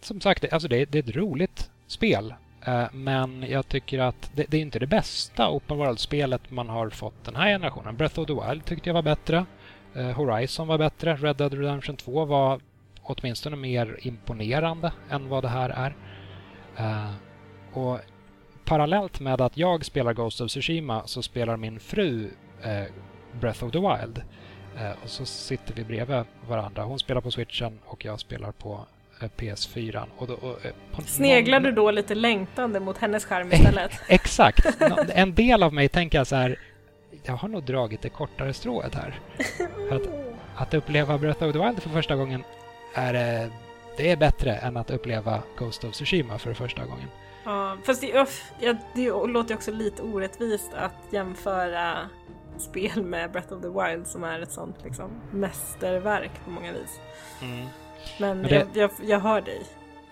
[SPEAKER 1] som sagt, det, alltså det, det är ett roligt spel. Eh, men jag tycker att det, det är inte det bästa Open World-spelet man har fått den här generationen. Breath of the Wild tyckte jag var bättre. Eh, Horizon var bättre. Red Dead Redemption 2 var åtminstone mer imponerande än vad det här är. Eh, och parallellt med att jag spelar Ghost of Tsushima så spelar min fru eh, Breath of the Wild. Eh, och så sitter vi bredvid varandra. Hon spelar på switchen och jag spelar på eh, PS4. Och då, och, eh,
[SPEAKER 2] Sneglar
[SPEAKER 1] någon-
[SPEAKER 2] du då lite längtande mot hennes skärm istället?
[SPEAKER 1] Exakt! En del av mig tänker så här, jag har nog dragit det kortare strået här. För att, att uppleva Breath of the Wild för första gången är eh, det är bättre än att uppleva Ghost of Tsushima för första gången.
[SPEAKER 2] Ja, fast det, öff, ja, det låter också lite orättvist att jämföra spel med Breath of the Wild som är ett sånt liksom mästerverk på många vis. Men,
[SPEAKER 1] Men det-
[SPEAKER 2] jag, jag, jag hör dig.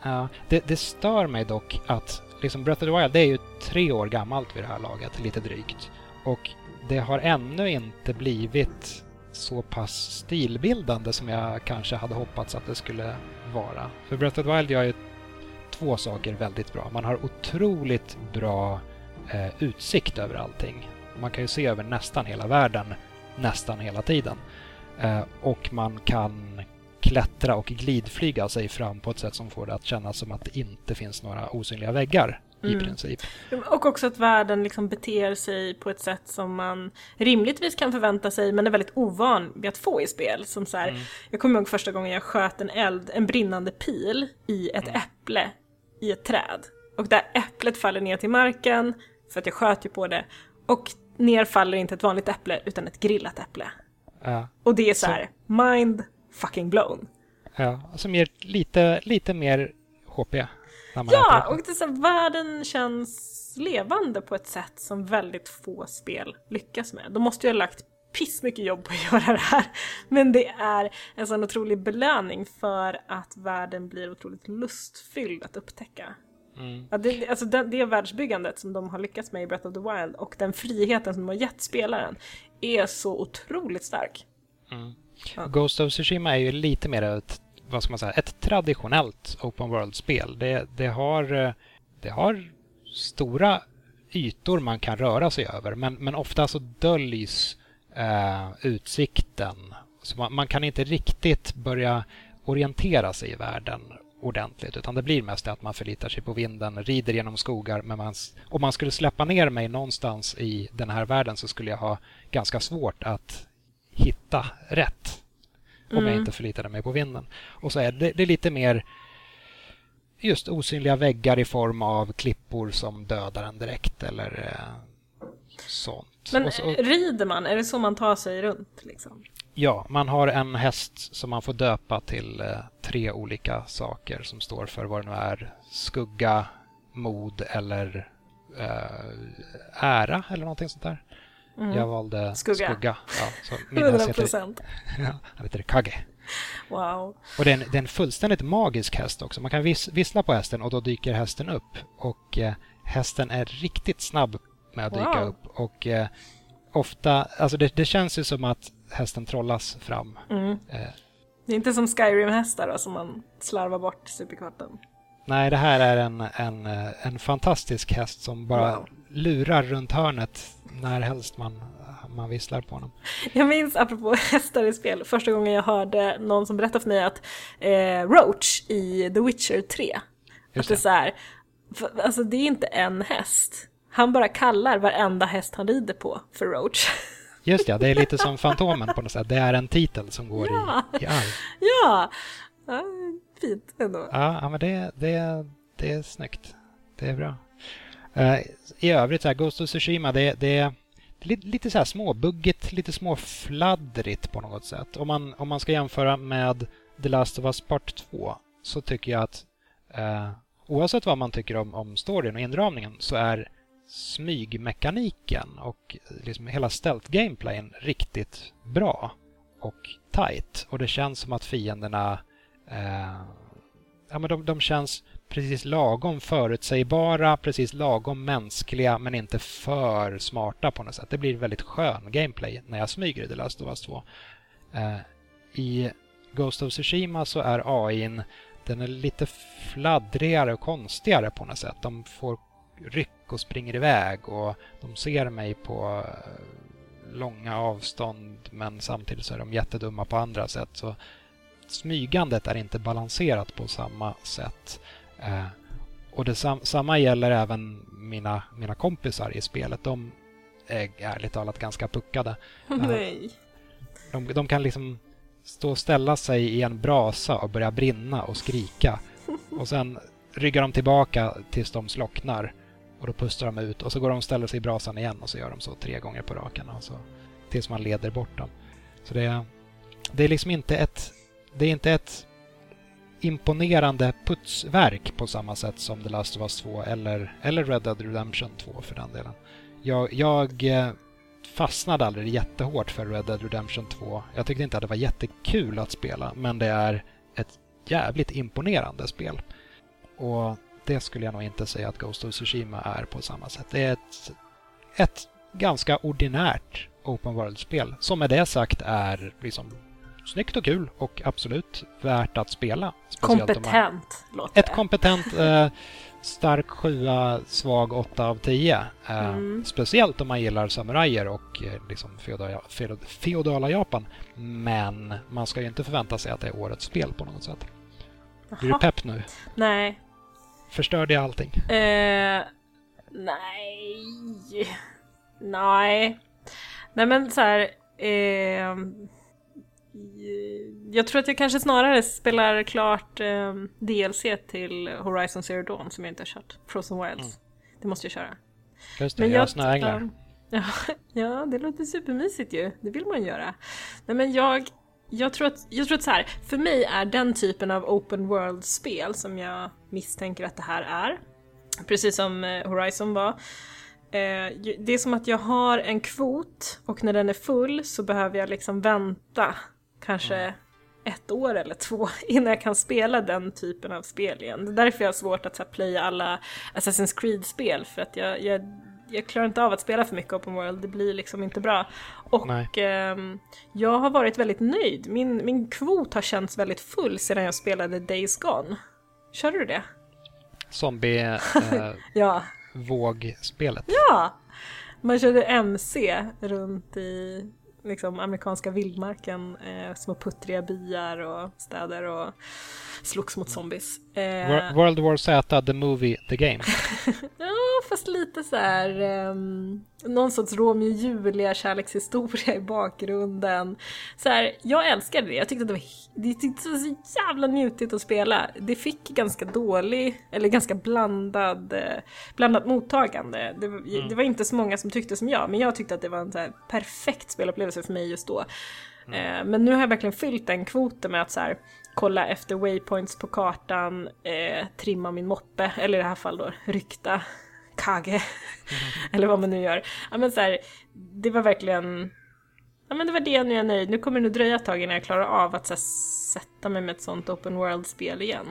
[SPEAKER 1] Ja, det, det stör mig dock att liksom Breath of the Wild det är ju tre år gammalt vid det här laget, lite drygt. Och det har ännu inte blivit så pass stilbildande som jag kanske hade hoppats att det skulle vara. För Breath of the Wild gör ju två saker väldigt bra. Man har otroligt bra eh, utsikt över allting. Man kan ju se över nästan hela världen nästan hela tiden. Eh, och man kan klättra och glidflyga sig fram på ett sätt som får det att kännas som att det inte finns några osynliga väggar i
[SPEAKER 2] Mm.
[SPEAKER 1] princip.
[SPEAKER 2] Och också att världen liksom beter sig på ett sätt som man rimligtvis kan förvänta sig men är väldigt ovan vid att få i spel. Som så här,
[SPEAKER 1] Mm.
[SPEAKER 2] Jag kommer ihåg första gången jag sköt en eld, en brinnande pil i ett
[SPEAKER 1] Mm.
[SPEAKER 2] äpple i ett träd. Och det här äpplet faller ner till marken, för att jag sköt ju på det. Och ner faller inte ett vanligt äpple utan ett grillat äpple.
[SPEAKER 1] Ja,
[SPEAKER 2] Och det är så här, mind fucking blown.
[SPEAKER 1] ja, som ger lite, lite mer HP. När
[SPEAKER 2] Ja, och det så här, världen känns levande på ett sätt som väldigt få spel lyckas med. De måste ju ha lagt piss mycket jobb på att göra det här. Men det är en sån otrolig belöning för att världen blir otroligt lustfylld att upptäcka.
[SPEAKER 1] Mm.
[SPEAKER 2] Ja, det, alltså det, det världsbyggandet som de har lyckats med i Breath of the Wild och den friheten som de har gett spelaren är så otroligt stark.
[SPEAKER 1] Mm.
[SPEAKER 2] Ja.
[SPEAKER 1] Ghost of Tsushima är ju lite mer ett, vad ska man säga, ett traditionellt open world-spel. Det, det, har, det har stora ytor man kan röra sig över men, men ofta så döljs eh, utsikten. Så man, man, kan inte riktigt börja orientera sig i världen ordentligt utan det blir mest att man förlitar sig på vinden, rider genom skogar. Men man, om man skulle släppa ner mig någonstans i den här världen så skulle jag ha ganska svårt att hitta rätt om mm. jag inte förlitade mig på vinden. Och så är det, det är lite mer just osynliga väggar i form av klippor som dödar en direkt eller eh, sånt.
[SPEAKER 2] Men
[SPEAKER 1] så,
[SPEAKER 2] rider man? Är det så man tar sig runt? Liksom?
[SPEAKER 1] Ja, man har en häst som man får döpa till eh, tre olika saker som står för vad det nu är. Skugga, mod eller eh, ära eller någonting sånt där. Mm. Jag valde skugga. skugga. Ja, så
[SPEAKER 2] min 100 procent.
[SPEAKER 1] Han heter Kage.
[SPEAKER 2] Wow.
[SPEAKER 1] Och det är, en, det är en fullständigt magisk häst också. Man kan vis, vissla på hästen och då dyker hästen upp. Och eh, hästen är riktigt snabb med att dyka wow. upp. Och eh, ofta, alltså det, det, känns ju som att hästen trollas fram.
[SPEAKER 2] Mm. Eh. Det är inte som Skyrim-hästar då, som man slarvar bort superkvarten.
[SPEAKER 1] Nej, det här är en, en, eh, en fantastisk häst som bara wow. lurar runt hörnet när helst man, man visslar på honom.
[SPEAKER 2] Jag minns, apropå hästar i spel, första gången jag hörde någon som berättade för mig att eh, Roach i The Witcher 3, Just att det är så här, för, alltså det är inte en häst. Han bara kallar varenda häst han rider på för Roach.
[SPEAKER 1] Just ja, det är lite som Fantomen på något sätt. Det är en titel som går ja. i, i arv.
[SPEAKER 2] Ja, ja fint ändå.
[SPEAKER 1] Ja, men det, det, det är snyggt. Det är bra. Uh, I övrigt, så här, Ghost of Tsushima, det, det är lite, lite så här småbuggigt, lite småfladdrigt på något sätt. Om man, om man ska jämföra med The Last of Us Part 2 så tycker jag att uh, oavsett vad man tycker om, om storyn och inramningen så är smygmekaniken och liksom hela stealth-gameplayen riktigt bra och tight. Och det känns som att fienderna eh, ja, men de, de känns precis lagom förutsägbara, precis lagom mänskliga men inte för smarta på något sätt. Det blir väldigt skön gameplay när jag smyger i The Last of Us 2. Eh, I Ghost of Tsushima så är AIn den är lite fladdrigare och konstigare på något sätt. De får ryck och springer iväg och de ser mig på eh, långa avstånd men samtidigt så är de jättedumma på andra sätt. Så smygandet är inte balanserat på samma sätt. Eh, och det sam samma gäller även mina, mina kompisar i spelet. De är ärligt talat ganska puckade.
[SPEAKER 2] Nej.
[SPEAKER 1] De, de kan liksom stå och ställa sig i en brasa och börja brinna och skrika. Och sen ryggar de tillbaka tills de slocknar. Och då pustar de ut och så går de och ställer sig i brasan igen och så gör de så tre gånger på raken. Alltså, tills man leder bort dem. Så det är, det är liksom inte ett, det är inte ett imponerande putsverk på samma sätt som The Last of Us 2 eller, eller Red Dead Redemption 2 för den delen. Jag, jag eh, fastnade aldrig jättehårt för Red Dead Redemption 2. Jag tyckte inte att det var jättekul att spela men det är ett jävligt imponerande spel. Och det skulle jag nog inte säga att Ghost of Tsushima är på samma sätt. Det är ett, ett ganska ordinärt Open World-spel som med det sagt är liksom snyggt och kul och absolut värt att spela.
[SPEAKER 2] Kompetent låter
[SPEAKER 1] Ett kompetent, eh, stark sjua, svag åtta av tio. Eh, mm. Speciellt om man gillar samurajer och eh, liksom feodala, feodala Japan. Men man ska ju inte förvänta sig att det är årets spel på något sätt. Blir du pepp nu?
[SPEAKER 2] Nej,
[SPEAKER 1] Förstörde jag allting?
[SPEAKER 2] Eh, nej. Nej. Nej men så här, eh, jag tror att jag kanske snarare spelar klart eh, DLC till Horizon Zero Dawn som jag inte har kört. Frozen Wilds. Mm. Det måste jag köra.
[SPEAKER 1] Just det, men jag snöänglar. Um,
[SPEAKER 2] ja, ja, det låter supermysigt ju. Det vill man göra. Nej men jag jag tror, att, jag tror att så här, för mig är den typen av open world-spel som jag misstänker att det här är, precis som eh, Horizon var, eh, det är som att jag har en kvot och när den är full så behöver jag liksom vänta kanske mm. ett år eller två innan jag kan spela den typen av spel igen. Det är därför jag har svårt att så här, playa alla Assassin's Creed-spel för att jag, jag jag klarar inte av att spela för mycket open world, det blir liksom inte bra. Och eh, jag har varit väldigt nöjd. Min, min kvot har känts väldigt full sedan jag spelade Days Gone. Körde du det?
[SPEAKER 1] Zombie...
[SPEAKER 2] Eh, ja.
[SPEAKER 1] vågspelet.
[SPEAKER 2] Ja! Man körde MC runt i liksom, amerikanska vildmarken, eh, små puttriga byar och städer och slogs mot zombies.
[SPEAKER 1] Eh, World War Z, the movie, the game.
[SPEAKER 2] ja, fast lite så här, um, någon sorts Romeo och Julia kärlekshistoria i bakgrunden. Så här, jag älskade det, jag tyckte att det var, det tyckte det var så jävla njutigt att spela. Det fick ganska dålig, eller ganska blandad, eh, blandat mottagande. Det, mm. det, var inte så många som tyckte som jag, men jag tyckte att det var en så perfekt spelupplevelse för mig just då. Mm. Eh, men nu har jag verkligen fyllt den kvoten med att så här, kolla efter waypoints på kartan, eh, trimma min moppe, eller i det här fallet då rykta kage, mm. eller vad man nu gör. Ja men så här, det var verkligen, ja men det var det, nu är jag nöjd. Nu kommer det nog dröja ett tag innan jag klarar av att så här, sätta mig med ett sånt open world-spel igen.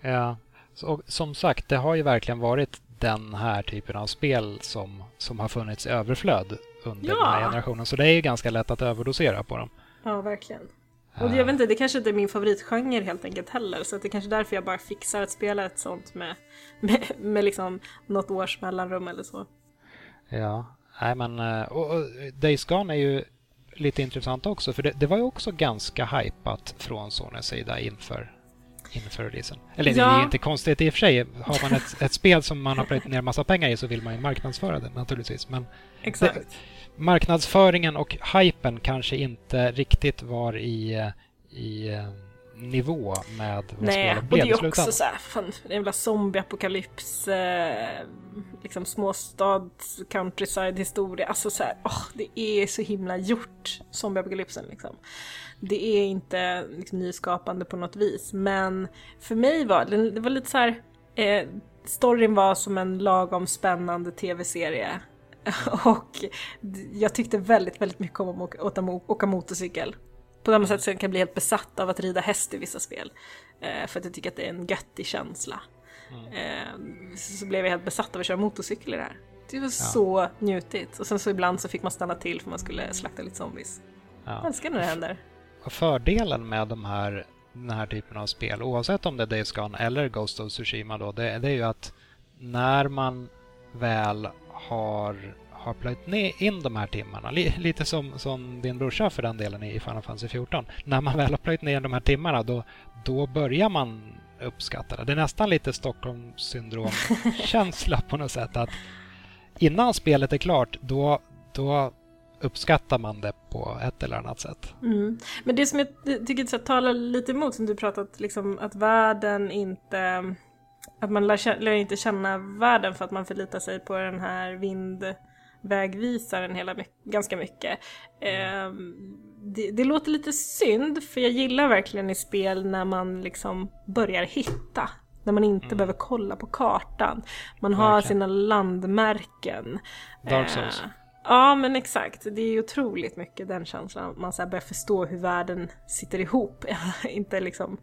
[SPEAKER 1] Ja, så, som sagt, det har ju verkligen varit den här typen av spel som, som har funnits i överflöd under ja. den här generationen. Så det är ju ganska lätt att överdosera på dem.
[SPEAKER 2] Ja, verkligen. Och jag vet inte, det kanske inte är min favoritgenre helt enkelt heller. Så det är kanske därför jag bara fixar att spela ett sånt med, med, med liksom något års mellanrum eller så.
[SPEAKER 1] Ja, nej men eh, och, och Days Gone är ju lite intressant också. För det, det var ju också ganska hypat från Sonys sida inför inför releasen. Eller ja. det är inte konstigt i och för sig. Har man ett, ett spel som man har plöjt ner massa pengar i så vill man ju marknadsföra det naturligtvis. Men
[SPEAKER 2] Exakt. Det,
[SPEAKER 1] marknadsföringen och hypen kanske inte riktigt var i, i nivå med vad
[SPEAKER 2] Nej, spelet blev Nej, och det är också så här, fan, en jävla zombieapokalyps, eh, liksom småstad, countryside historia, alltså så här, oh, det är så himla gjort, zombieapokalypsen liksom. Det är inte liksom, nyskapande på något vis, men för mig var det, det var lite så här, eh, storyn var som en lagom spännande tv-serie Och jag tyckte väldigt, väldigt mycket om att åka, åka motorcykel. På samma sätt som jag kan bli helt besatt av att rida häst i vissa spel. Eh, för att jag tycker att det är en göttig känsla. Mm. Eh, så blev jag helt besatt av att köra motorcykel i det här. Det var ja. så njutigt. Och sen så ibland så fick man stanna till för man skulle slakta lite zombies. Ja. Jag älskar när det händer.
[SPEAKER 1] Fördelen med de här, den här typen av spel, oavsett om det är Days Gone eller Ghost of Tsushima då, det, det är ju att när man väl har, har plöjt in de här timmarna. Lite som, som din brorsa för den delen i Final Fantasy 14. När man väl har plöjt ner de här timmarna då, då börjar man uppskatta det. Det är nästan lite Stockholmssyndrom-känsla på något sätt. att Innan spelet är klart då, då uppskattar man det på ett eller annat sätt.
[SPEAKER 2] Mm. Men det som jag tycker talar lite emot som du pratat liksom att världen inte att man lär, lär, inte känna världen för att man förlitar sig på den här vindvägvisaren hela, ganska mycket. Eh, det, det, låter lite synd för jag gillar verkligen i spel när man liksom börjar hitta. När man inte mm. behöver kolla på kartan. Man har verkligen. sina landmärken.
[SPEAKER 1] Dark Souls. Eh,
[SPEAKER 2] Ja men exakt, det är otroligt mycket den känslan. Man så börjar förstå hur världen sitter ihop. Inte liksom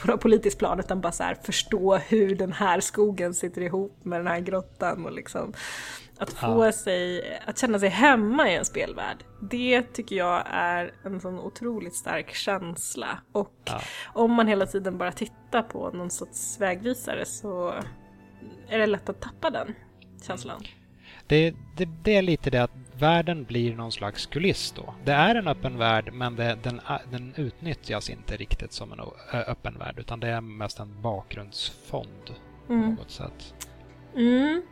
[SPEAKER 2] på något politiskt plan utan bara så här, förstå hur den här skogen sitter ihop med den här grottan. Och liksom, att få ja. sig, att känna sig hemma i en spelvärld. Det tycker jag är en sån otroligt stark känsla. Och ja. om man hela tiden bara tittar på någon sorts vägvisare så är det lätt att tappa den känslan.
[SPEAKER 1] Det, det, det, är lite det att världen blir någon slags kuliss då. Det är en öppen värld men det, den, den utnyttjas inte riktigt som en öppen värld utan det är mest en bakgrundsfond mm. på något sätt.
[SPEAKER 2] Mm.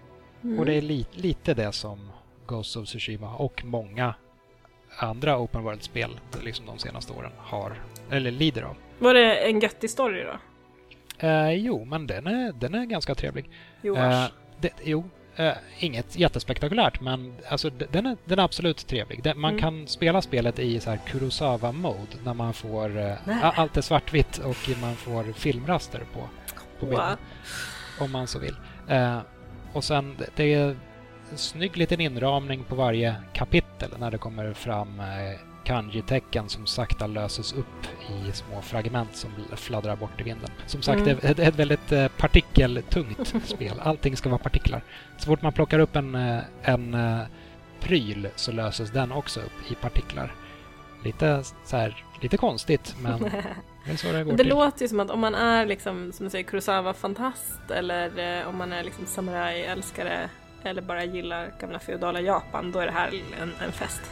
[SPEAKER 2] Mm.
[SPEAKER 1] Och det är li, lite det som Ghost of Tsushima och många andra open world-spel liksom de senaste åren har, eller lider av.
[SPEAKER 2] Var det en göttig story då?
[SPEAKER 1] Eh, jo, men den är, den är ganska trevlig.
[SPEAKER 2] Jo, eh,
[SPEAKER 1] det, jo, Uh, inget jättespektakulärt, men alltså, den, är, den är absolut trevlig. Den, man mm. kan spela spelet i så här Kurosawa-mode, när man får... Uh, allt är svartvitt och man får filmraster på, på bilden. Om man så vill. Uh, och sen, det är snygg liten inramning på varje kapitel när det kommer fram kanji-tecken som sakta löses upp i små fragment som fladdrar bort i vinden. Som sagt, mm. det är ett väldigt eh, partikeltungt spel. Allting ska vara partiklar. Så fort man plockar upp en, eh, en eh, pryl så löses den också upp i partiklar. Lite så här, lite konstigt, men det är så det går
[SPEAKER 2] Det till. låter ju som att om man är liksom, som du säger, Kurosawa-fantast eller om man är liksom samurai-älskare eller bara gillar gamla feodala Japan, då är det här en, en fest.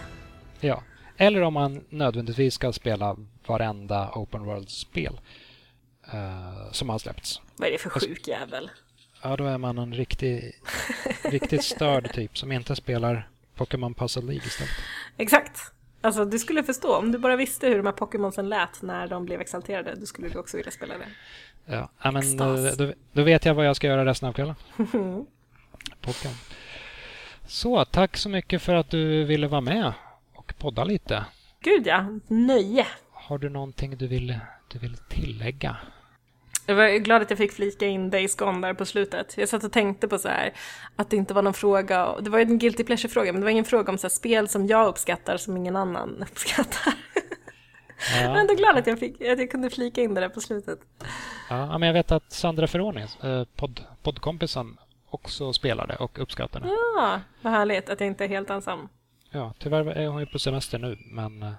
[SPEAKER 1] Ja. Eller om man nödvändigtvis ska spela varenda open world-spel uh, som har släppts.
[SPEAKER 2] Vad är det för sjuk jävel?
[SPEAKER 1] Ja, då är man en riktig, riktigt störd typ som inte spelar Pokémon Puzzle League istället.
[SPEAKER 2] Exakt. Alltså du skulle förstå, om du bara visste hur de här Pokémonsen lät när de blev exalterade, då skulle du också vilja spela det.
[SPEAKER 1] Ja, ja men då, då, då, vet jag vad jag ska göra resten av kvällen. Pokémon. Så, tack så mycket för att du ville vara med och podda lite.
[SPEAKER 2] Gud ja, nöje.
[SPEAKER 1] Har du någonting du vill, du vill tillägga?
[SPEAKER 2] Jag var glad att jag fick flika in Days Gone där på slutet. Jag satt och tänkte på så här att det inte var någon fråga, det var ju en guilty pleasure-fråga, men det var ingen fråga om så spel som jag uppskattar som ingen annan uppskattar. Ja. Jag är ändå glad att jag, fick, att jag kunde flika in det där på slutet.
[SPEAKER 1] Ja, men jag vet att Sandra Ferroni, eh, podd, poddkompisen, också spelade och uppskattade det.
[SPEAKER 2] Ja, vad härligt att jag inte är helt ensam.
[SPEAKER 1] Ja, tyvärr är hon ju på semester nu, men eh,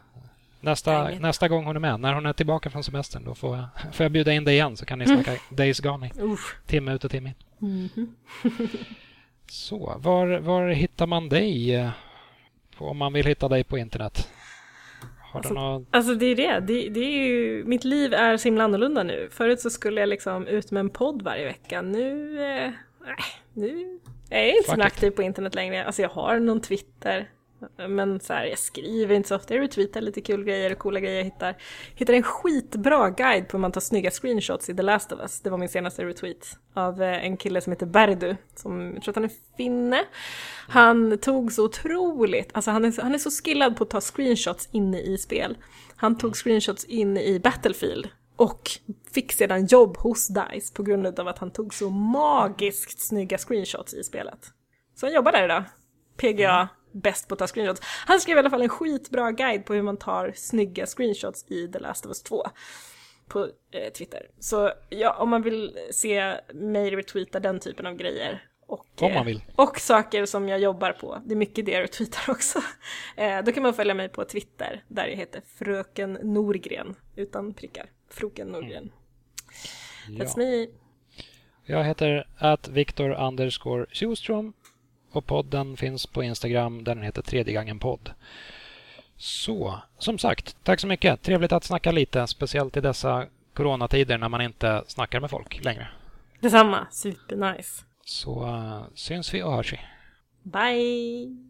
[SPEAKER 1] nästa, nästa gång hon är med, när hon är tillbaka från semestern, då får jag, får jag bjuda in dig igen så kan ni snacka mm. Days Gone timme ut och timme in. Mm så, var, var hittar man dig eh, om man vill hitta dig på internet?
[SPEAKER 2] Alltså, något... alltså det är det. det, det är ju, mitt liv är så himla annorlunda nu. Förut så skulle jag liksom ut med en podd varje vecka. Nu, eh, nu är jag inte så aktiv på internet längre. Alltså jag har någon Twitter. Men så här, jag skriver inte så ofta, jag retweetar lite kul grejer och coola grejer jag hittar. Hittar en skitbra guide på hur man tar snygga screenshots i The Last of Us. Det var min senaste retweet. Av eh, en kille som heter Berdu, som jag tror att han är finne. Han tog så otroligt, alltså han är, så, han är så skillad på att ta screenshots inne i spel. Han tog screenshots inne i Battlefield och fick sedan jobb hos DICE på grund av att han tog så magiskt snygga screenshots i spelet. Så han jobbar där idag. PGA mm bäst på att ta screenshots. Han skrev i alla fall en skitbra guide på hur man tar snygga screenshots i The Last of Us 2 på eh, Twitter. Så ja, om man vill se mig retweeta den typen av grejer och,
[SPEAKER 1] om man vill.
[SPEAKER 2] och saker som jag jobbar på, det är mycket det jag retweetar också, eh, då kan man följa mig på Twitter där jag heter Fröken Norgren utan prickar. Froken Norgren. Mm. That's ja. me.
[SPEAKER 1] Jag heter att Viktor Tjostrom och podden finns på Instagram där den heter Tredje gången podd. Så, som sagt, tack så mycket. Trevligt att snacka lite, speciellt i dessa coronatider när man inte snackar med folk längre.
[SPEAKER 2] Detsamma, supernice.
[SPEAKER 1] Så uh, syns vi och hörs vi.
[SPEAKER 2] Bye!